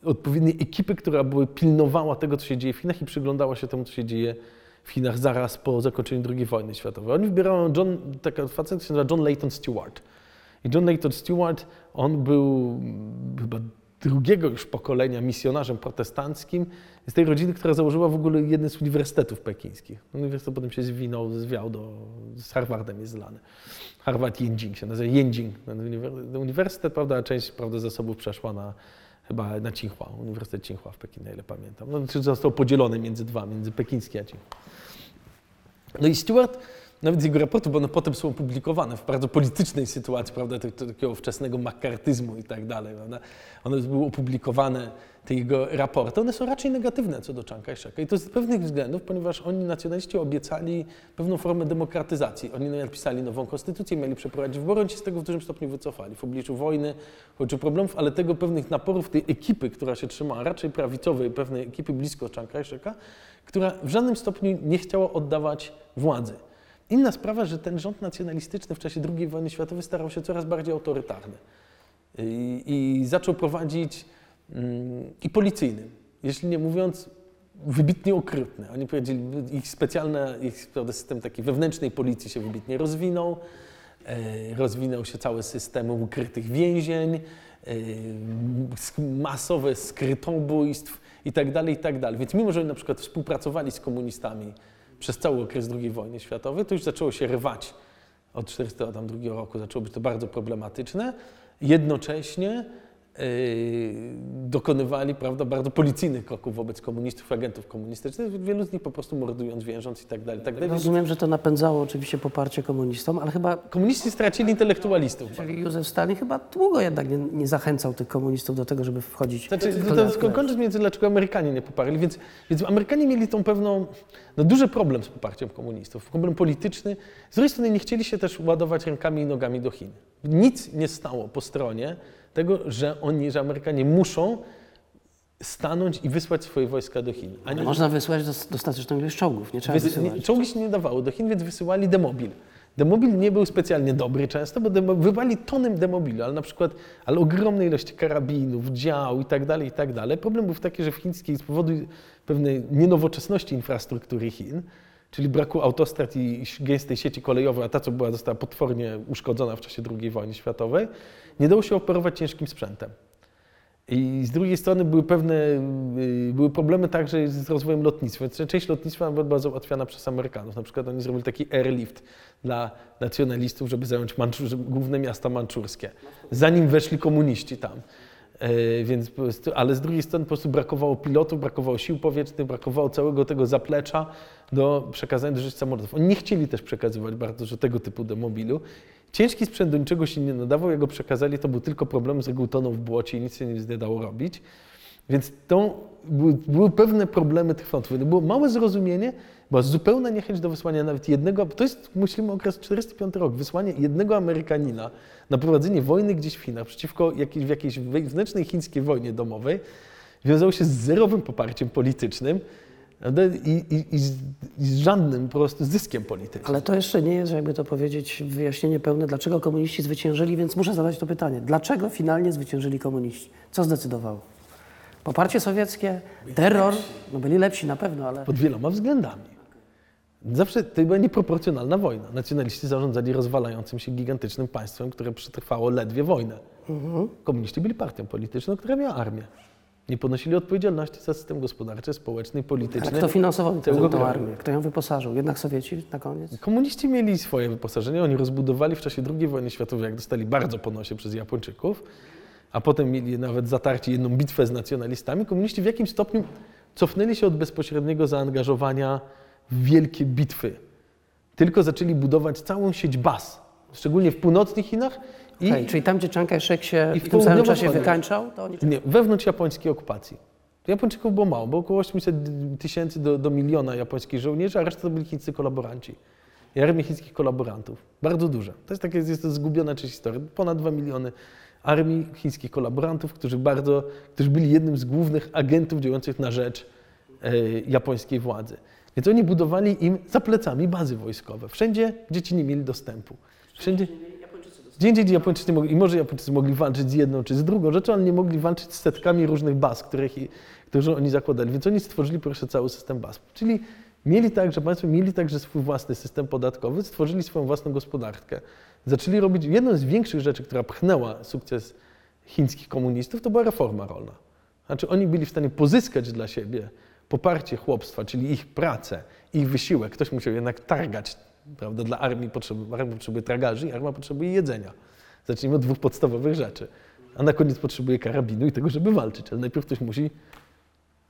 odpowiedniej ekipy, która by pilnowała tego, co się dzieje w Chinach i przyglądała się temu, co się dzieje w Chinach zaraz po zakończeniu II wojny światowej. Oni wybierają John, taka facet się nazywa John Layton Stewart. I John Layton Stewart, on był chyba drugiego już pokolenia misjonarzem protestanckim z tej rodziny, która założyła w ogóle jeden z uniwersytetów pekińskich. Uniwersytet potem się zwinął, zwiał do, z Harvardem jest zlany. Harvard Yenjing się nazywa, Yenjing, uniwersytet, prawda, część prawda, zasobów przeszła na, chyba na Tsinghua, Uniwersytet Tsinghua w Pekinie, ile pamiętam. No, czy został podzielony między dwa, między pekiński a Tsinghua. No i Stewart, nawet jego raportu, bo one potem są opublikowane w bardzo politycznej sytuacji, prawda, tak- takiego wczesnego makartyzmu i tak dalej, prawda. One były opublikowane, te jego raporty, one są raczej negatywne co do Chiang Kai-sheka. I to z pewnych względów, ponieważ oni, nacjonaliści, obiecali pewną formę demokratyzacji. Oni napisali nową konstytucję, mieli przeprowadzić wybory, oni się z tego w dużym stopniu wycofali. W obliczu wojny, w obliczu problemów, ale tego pewnych naporów tej ekipy, która się trzymała, raczej prawicowej, pewnej ekipy blisko Chiang Kai-sheka, która w żadnym stopniu nie chciała oddawać władzy. Inna sprawa, że ten rząd nacjonalistyczny w czasie II wojny światowej starał się coraz bardziej autorytarny i, i zaczął prowadzić mm, i policyjny, jeśli nie mówiąc wybitnie okrutny. Oni powiedzieli, ich specjalny ich system takiej wewnętrznej policji się wybitnie rozwinął, e, rozwinął się cały system ukrytych więzień, e, masowe skrytobójstw i tak dalej, i tak. Więc mimo, że oni na przykład współpracowali z komunistami przez cały okres II wojny światowej, to już zaczęło się rwać od 1942 roku, zaczęło być to bardzo problematyczne. Jednocześnie dokonywali prawda, bardzo policyjnych kroków wobec komunistów, agentów komunistycznych, wielu z nich po prostu mordując, więząc i tak dalej. Tak dalej. Rozumiem, że to napędzało oczywiście poparcie komunistom, ale chyba komuniści stracili intelektualistów. czyli Józef Stalin chyba długo jednak nie, nie zachęcał tych komunistów do tego, żeby wchodzić Znaczy, w to, to, między dlaczego Amerykanie nie poparli, więc, więc Amerykanie mieli tą pewną, no duży problem z poparciem komunistów, problem polityczny. Z drugiej strony nie chcieli się też ładować rękami i nogami do Chin. Nic nie stało po stronie tego, że oni, że Amerykanie muszą stanąć i wysłać swoje wojska do Chin. Nie, Można wysłać dos- dostateczną ilość czołgów, nie trzeba Wysy- wysyłać. czołgi się nie dawało do Chin, więc wysyłali demobil. Demobil nie był specjalnie dobry często, bo demo, wywali tonem demobilu, ale na przykład, ale ogromnej ilości karabinów, dział i tak dalej, i tak dalej. Problem był taki, że w chińskiej z powodu pewnej nienowoczesności infrastruktury Chin, czyli braku autostrad i gęstej sieci kolejowej, a ta, co była, została potwornie uszkodzona w czasie II wojny światowej, nie dało się operować ciężkim sprzętem. I z drugiej strony były pewne y, były problemy także z rozwojem lotnictwa. Więc Część lotnictwa była załatwiana przez Amerykanów. Na przykład oni zrobili taki airlift dla nacjonalistów, żeby zająć żeby główne miasta manczurskie, zanim weszli komuniści tam. E, Więc, ale z drugiej strony po prostu brakowało pilotów, brakowało sił powietrznych, brakowało całego tego zaplecza do przekazania do rzeczy samolotów. Oni nie chcieli też przekazywać bardzo dużo tego typu demobilu. Ciężki sprzęt do niczego się nie nadawał, jak go przekazali, to był tylko problem, z reguły tonął w błocie i nic się nie dało robić. Więc to były, były pewne problemy frontów. Było małe zrozumienie, była zupełna niechęć do wysłania nawet jednego, to jest, myślimy, okres 45 rok, wysłanie jednego Amerykanina na prowadzenie wojny gdzieś w Chinach przeciwko jakiejś, w jakiejś wewnętrznej chińskiej wojnie domowej wiązało się z zerowym poparciem politycznym i, i, i, z, i z żadnym po prostu zyskiem politycznym. Ale to jeszcze nie jest, jakby to powiedzieć, wyjaśnienie pełne, dlaczego komuniści zwyciężyli, więc muszę zadać to pytanie. Dlaczego finalnie zwyciężyli komuniści? Co zdecydowało? Poparcie sowieckie, terror, no byli lepsi na pewno, ale pod wieloma względami. Zawsze to była nieproporcjonalna wojna. Nacjonaliści zarządzali rozwalającym się gigantycznym państwem, które przetrwało ledwie wojnę. Komuniści byli partią polityczną, która miała armię. Nie ponosili odpowiedzialności za system gospodarczy, społeczny i polityczny. ale kto finansował tę armię? Kto ją wyposażył? Jednak Sowieci na koniec? Komuniści mieli swoje wyposażenie, oni rozbudowali w czasie II wojny światowej, jak dostali bardzo po nosie przez Japończyków, a potem mieli nawet zatarcie jedną bitwę z nacjonalistami. Komuniści w jakimś stopniu cofnęli się od bezpośredniego zaangażowania w wielkie bitwy. Tylko zaczęli budować całą sieć baz, szczególnie w północnych Chinach i Hej, czyli tam, gdzie Chiang Kai-shek się i w, w tym samym czasie południowo-wschodnim. wykańczał, to oni... nie, wewnątrz japońskiej okupacji. Japończyków było mało, bo około 800 tysięcy do, do miliona japońskich żołnierzy, a reszta to byli chińscy kolaboranci. I armie chińskich kolaborantów. Bardzo duże. To jest takie, jest to zgubiona część historii. Ponad 2 miliony armii chińskich kolaborantów, którzy bardzo, którzy byli jednym z głównych agentów działających na rzecz e, japońskiej władzy. Więc oni budowali im za plecami bazy wojskowe. Wszędzie, gdzie ci nie mieli dostępu. Wszędzie, gdzie indziej Japończycy mogli, i może Japończycy mogli walczyć z jedną czy z drugą rzeczą, ale nie mogli walczyć z setkami różnych baz, których, oni zakładali. Więc oni stworzyli proszę cały system baz. Czyli mieli także, państwo mieli także swój własny system podatkowy, stworzyli swoją własną gospodarkę. Zaczęli robić, jedną z większych rzeczy, która pchnęła sukces chińskich komunistów, to była reforma rolna. Znaczy oni byli w stanie pozyskać dla siebie poparcie chłopstwa, czyli ich pracę, ich wysiłek. Ktoś musiał jednak targać, prawda, dla armii potrzeby, armia potrzebuje tragarzy i armia potrzebuje jedzenia. Zacznijmy od dwóch podstawowych rzeczy. A na koniec potrzebuje karabinu i tego, żeby walczyć, ale najpierw ktoś musi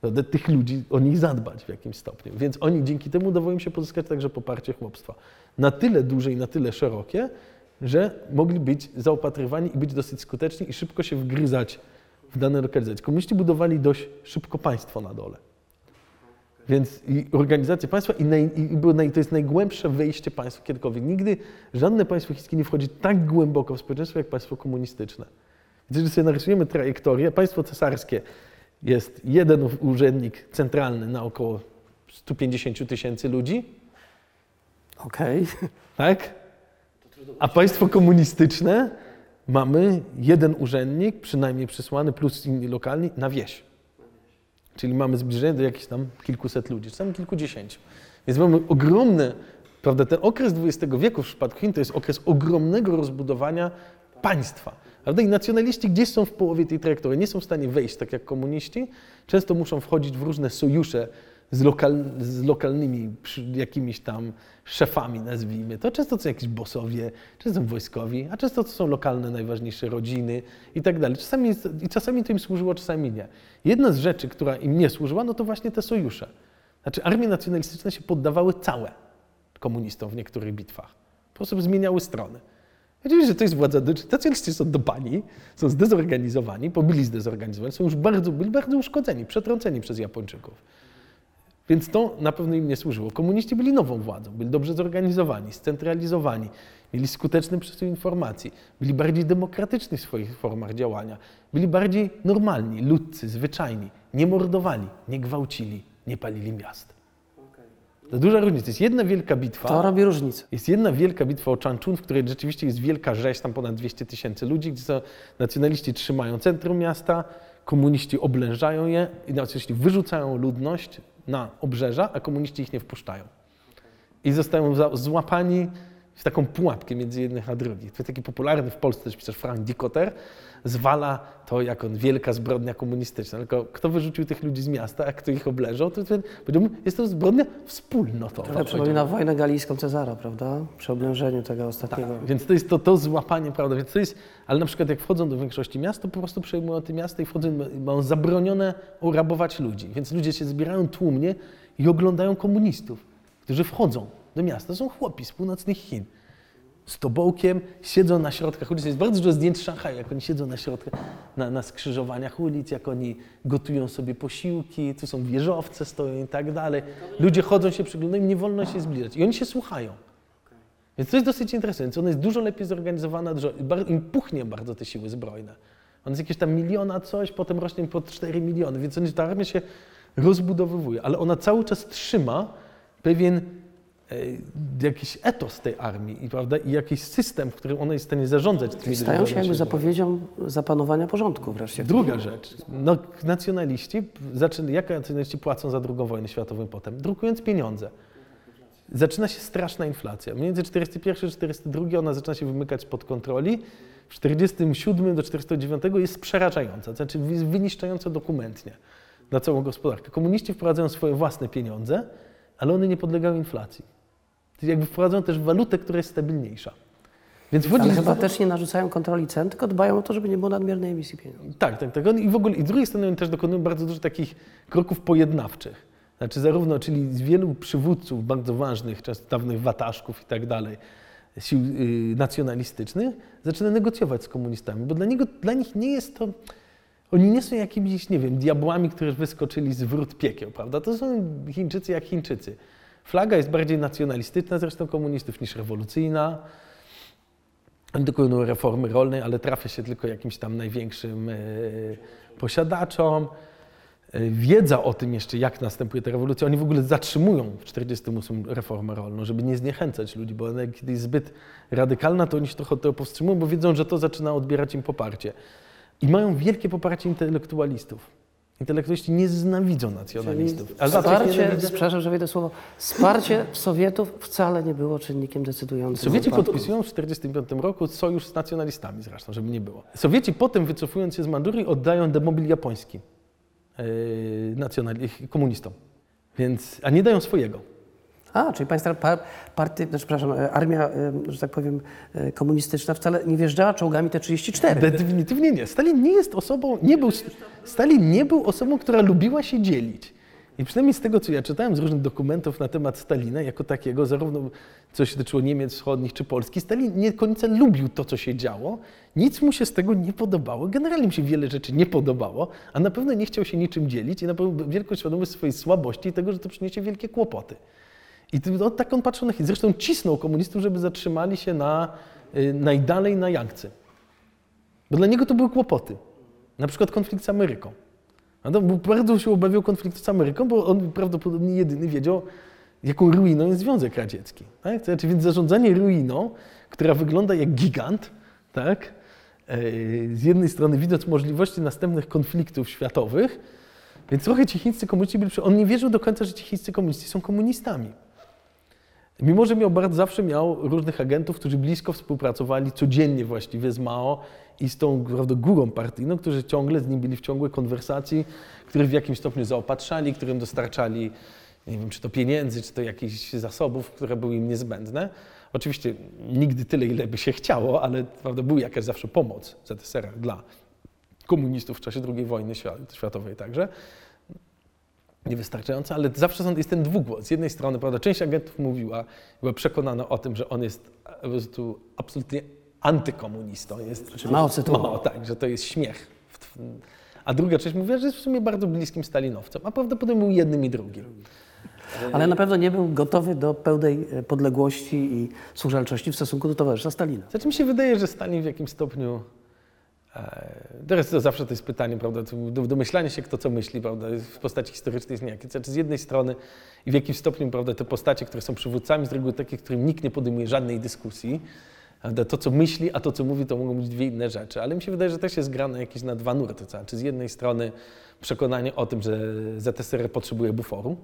prawda, tych ludzi, o nich zadbać w jakimś stopniu. Więc oni dzięki temu udało im się pozyskać także poparcie chłopstwa. Na tyle duże i na tyle szerokie, że mogli być zaopatrywani i być dosyć skuteczni i szybko się wgryzać w dane lokalizacje. Komuniści budowali dość szybko państwo na dole. Więc i organizację państwa i, naj, i było naj, to jest najgłębsze wejście państwa kiedykolwiek. Nigdy żadne państwo chińskie nie wchodzi tak głęboko w społeczeństwo jak państwo komunistyczne. Więc jeżeli sobie narysujemy trajektorię, państwo cesarskie jest jeden urzędnik centralny na około 150 tysięcy ludzi, Okej. tak? A państwo komunistyczne mamy jeden urzędnik, przynajmniej przysłany, plus inni lokalni, na wieś. Czyli mamy zbliżenie do jakichś tam kilkuset ludzi, czasami kilkudziesięciu. Więc mamy ogromne, prawda, ten okres XX wieku w przypadku Chin to jest okres ogromnego rozbudowania państwa. Prawda? I nacjonaliści gdzieś są w połowie tej trajektorii, nie są w stanie wejść tak jak komuniści, często muszą wchodzić w różne sojusze z, lokal, z lokalnymi jakimiś tam szefami, nazwijmy to. Często to są jakieś bosowie, często wojskowi, a często to są lokalne najważniejsze rodziny i tak dalej. Czasami, I czasami to im służyło, czasami nie. Jedna z rzeczy, która im nie służyła, no to właśnie te sojusze. Znaczy armie nacjonalistyczne się poddawały całe komunistom w niektórych bitwach. Po prostu zmieniały strony. Oczywiście, że to jest władza, nacjonaliści są dopani, są zdezorganizowani, bo byli zdezorganizowani, są już bardzo, byli bardzo uszkodzeni, przetrąceni przez Japończyków. Więc to na pewno im nie służyło. Komuniści byli nową władzą, byli dobrze zorganizowani, scentralizowani, mieli skuteczny przesył informacji, byli bardziej demokratyczni w swoich formach działania, byli bardziej normalni, ludcy, zwyczajni, nie mordowali, nie gwałcili, nie palili miast. To duża różnica. Jest jedna wielka bitwa. To robi różnicę. Jest jedna wielka bitwa o Changchun, w której rzeczywiście jest wielka rzeź, tam ponad 200 tysięcy ludzi, gdzie są, nacjonaliści trzymają centrum miasta, komuniści oblężają je i nacjonaliści wyrzucają ludność na obrzeża, a komuniści ich nie wpuszczają. I zostają złapani w taką pułapkę między jednych a drugich. To jest taki popularny w Polsce też pisarz Frank Dikoter, zwala to jako wielka zbrodnia komunistyczna. Tylko kto wyrzucił tych ludzi z miasta, a kto ich obleżał, to powiedziałbym, jest to zbrodnia wspólnotowa. Trochę przypomina wojnę galijską Cezara, prawda? Przy oblężeniu tego ostatniego. Więc to jest to, to złapanie, prawda? Więc to jest, ale na przykład jak wchodzą do większości miast, to po prostu przejmują te miasta i wchodzą, mają zabronione rabować ludzi. Więc ludzie się zbierają tłumnie i oglądają komunistów, którzy wchodzą do miasta. To są chłopi z północnych Chin. Z tobołkiem, siedzą na środkach ulic. Jest bardzo dużo zdjęć Szanghaju, jak oni siedzą na środkach, na, na skrzyżowaniach ulic, jak oni gotują sobie posiłki, tu są wieżowce, stoją i tak dalej. Ludzie chodzą się, przyglądają, im nie wolno się zbliżać. I oni się słuchają. Więc to jest dosyć interesujące. Ona jest dużo lepiej zorganizowana, dużo, im puchnie bardzo te siły zbrojne. On jest jakieś tam miliona coś, potem rośnie pod 4 miliony, więc ta armia się rozbudowywuje, ale ona cały czas trzyma pewien jakiś etos tej armii i, prawda, i jakiś system, w którym ona jest w stanie zarządzać tymi Stają się jakby zapowiedzią zapanowania porządku wreszcie. Druga rzecz. No, nacjonaliści, zaczyna, jak nacjonaliści płacą za II wojnę światową potem? Drukując pieniądze. Zaczyna się straszna inflacja. Między 41 a 42 ona zaczyna się wymykać spod kontroli. W 47 do 49 jest przerażająca, to znaczy wyniszczająca dokumentnie na całą gospodarkę. Komuniści wprowadzają swoje własne pieniądze, ale one nie podlegają inflacji. Jakby wprowadzają też walutę, która jest stabilniejsza. Więc Ale chyba też nie narzucają kontroli cen, tylko dbają o to, żeby nie było nadmiernej emisji pieniędzy. tak, tak, tak. I w ogóle, i z drugiej strony oni też dokonują bardzo dużo takich kroków pojednawczych. Znaczy zarówno, czyli z wielu przywódców bardzo ważnych, często dawnych wataszków i tak dalej, sił y, nacjonalistycznych, zaczyna negocjować z komunistami, bo dla, niego, dla nich nie jest to, oni nie są jakimiś, nie wiem, diabłami, którzy wyskoczyli z wrót piekieł, prawda? To są Chińczycy jak Chińczycy. Flaga jest bardziej nacjonalistyczna zresztą komunistów niż rewolucyjna. Oni dokonują reformy rolnej, ale trafia się tylko jakimś tam największym e, posiadaczom. E, Wiedza o tym jeszcze, jak następuje ta rewolucja, oni w ogóle zatrzymują w 1948 reformę rolną, żeby nie zniechęcać ludzi, bo ona kiedy jest zbyt radykalna, to oni się trochę tego powstrzymują, bo wiedzą, że to zaczyna odbierać im poparcie. I mają wielkie poparcie intelektualistów. Intelektualiści nienawidzą nacjonalistów. Ale za to ich Wsparcie, przepraszam, że wejdę słowo, wsparcie Sowietów wcale nie było czynnikiem decydującym. Sowieci podpisują w 1945 roku sojusz z nacjonalistami zresztą, żeby nie było. Sowieci potem, wycofując się z Mandurii, oddają demobil japoński yy, komunistom. Więc, a nie dają swojego. A, czyli państwa par, znaczy, przepraszam, e, armia, e, że tak powiem, e, komunistyczna wcale nie wjeżdżała czołgami T-34. Definitywnie nie. Stalin nie jest osobą, nie był, Stalin nie był osobą, która lubiła się dzielić. I przynajmniej z tego, co ja czytałem z różnych dokumentów na temat Stalina jako takiego, zarówno co się tyczyło Niemiec wschodnich czy Polski, Stalin nie końca lubił to, co się działo. Nic mu się z tego nie podobało. Generalnie mu się wiele rzeczy nie podobało, a na pewno nie chciał się niczym dzielić i na pewno wielką świadomość swojej słabości i tego, że to przyniesie wielkie kłopoty. I to, no, tak on patrzył na Chiny. Zresztą cisnął komunistów, żeby zatrzymali się na, y, najdalej na Yangtze. Bo dla niego to były kłopoty. Na przykład konflikt z Ameryką. Bardzo się obawiał konfliktu z Ameryką, bo on prawdopodobnie jedyny wiedział, jaką ruiną jest Związek Radziecki. Tak? To Znaczy, więc zarządzanie ruiną, która wygląda jak gigant, tak? e, z jednej strony widząc możliwości następnych konfliktów światowych, więc trochę ci chińscy komuniści byli, on nie wierzył do końca, że ci chińscy komuniści są komunistami. Mimo, że miał bardzo, zawsze miał różnych agentów, którzy blisko współpracowali codziennie właściwie z Mao i z tą prawda, górą partyjną, którzy ciągle z nim byli w ciągłej konwersacji, których w jakimś stopniu zaopatrzali, którym dostarczali, nie wiem, czy to pieniędzy, czy to jakichś zasobów, które były im niezbędne. Oczywiście nigdy tyle, ile by się chciało, ale prawda, była jakaś zawsze pomoc w ZSRR dla komunistów w czasie II wojny świat- światowej także niewystarczająca, ale zawsze są, jest ten dwugłos. Z jednej strony, prawda, część agentów mówiła, była przekonana o tym, że on jest po prostu absolutnie antykomunistą. Jest, Znaczy Mao. Mao, tak, że to jest śmiech. A druga część mówiła, że jest w sumie bardzo bliskim stalinowcem, a prawdopodobnie był jednym i drugim. Ale na pewno nie był gotowy do pełnej e, podległości i służalczości w stosunku do towarzysza Stalina. Znaczy mi się wydaje, że Stalin w jakimś stopniu. E, teraz to zawsze to jest pytanie, prawda? domyślanie się, kto co myśli, prawda? W postaci historycznej jest niejakie. Znaczy, z jednej strony i w jakimś stopniu, prawda, te postacie, które są przywódcami, z reguły takie, którym nikt nie podejmuje żadnej dyskusji. Prawda? To, co myśli, a to, co mówi, to mogą być dwie inne rzeczy. Ale mi się wydaje, że też jest grane jakieś na dwa nurty. Znaczy, z jednej strony przekonanie o tym, że ZSRR potrzebuje buforu,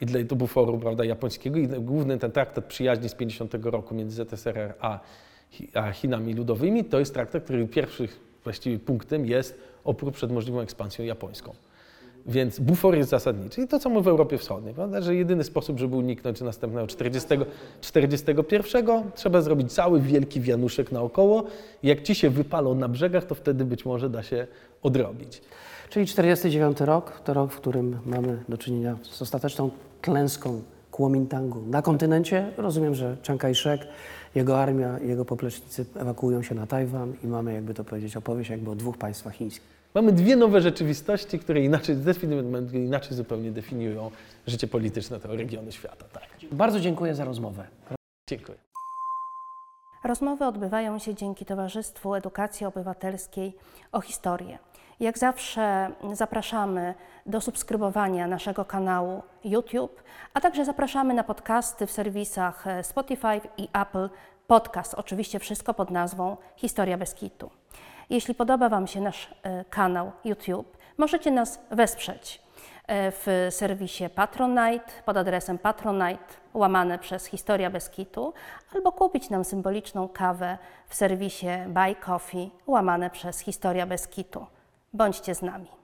i dla buforu prawda, japońskiego. I główny ten traktat przyjaźni z 50 roku między ZSRR a Chinami Ludowymi to jest traktat, który pierwszym właściwie punktem jest opór przed możliwą ekspansją japońską. Więc bufor jest zasadniczy. I to samo w Europie Wschodniej, prawda? że jedyny sposób, żeby uniknąć następnego 40, 41, trzeba zrobić cały wielki wianuszek naokoło. Jak ci się wypalą na brzegach, to wtedy być może da się odrobić. Czyli 49 rok to rok, w którym mamy do czynienia z ostateczną klęską Kuomintangu na kontynencie. Rozumiem, że Chiang Kai-shek, jego armia i jego poplecznicy ewakuują się na Tajwan i mamy, jakby to powiedzieć, opowieść jakby o dwóch państwach chińskich. Mamy dwie nowe rzeczywistości, które inaczej, inaczej zupełnie definiują życie polityczne tego regionu świata. Tak. Bardzo dziękuję za rozmowę. Dziękuję. Rozmowy odbywają się dzięki Towarzystwu Edukacji Obywatelskiej o historię. Jak zawsze zapraszamy do subskrybowania naszego kanału YouTube, a także zapraszamy na podcasty w serwisach e, Spotify i Apple Podcast. Oczywiście wszystko pod nazwą Historia bez kitu. Jeśli podoba Wam się nasz e, kanał YouTube, możecie nas wesprzeć e, w serwisie Patronite pod adresem patronite łamane przez Historia bez kitu albo kupić nam symboliczną kawę w serwisie Buy Coffee łamane przez Historia bez kitu. Bądźcie z nami.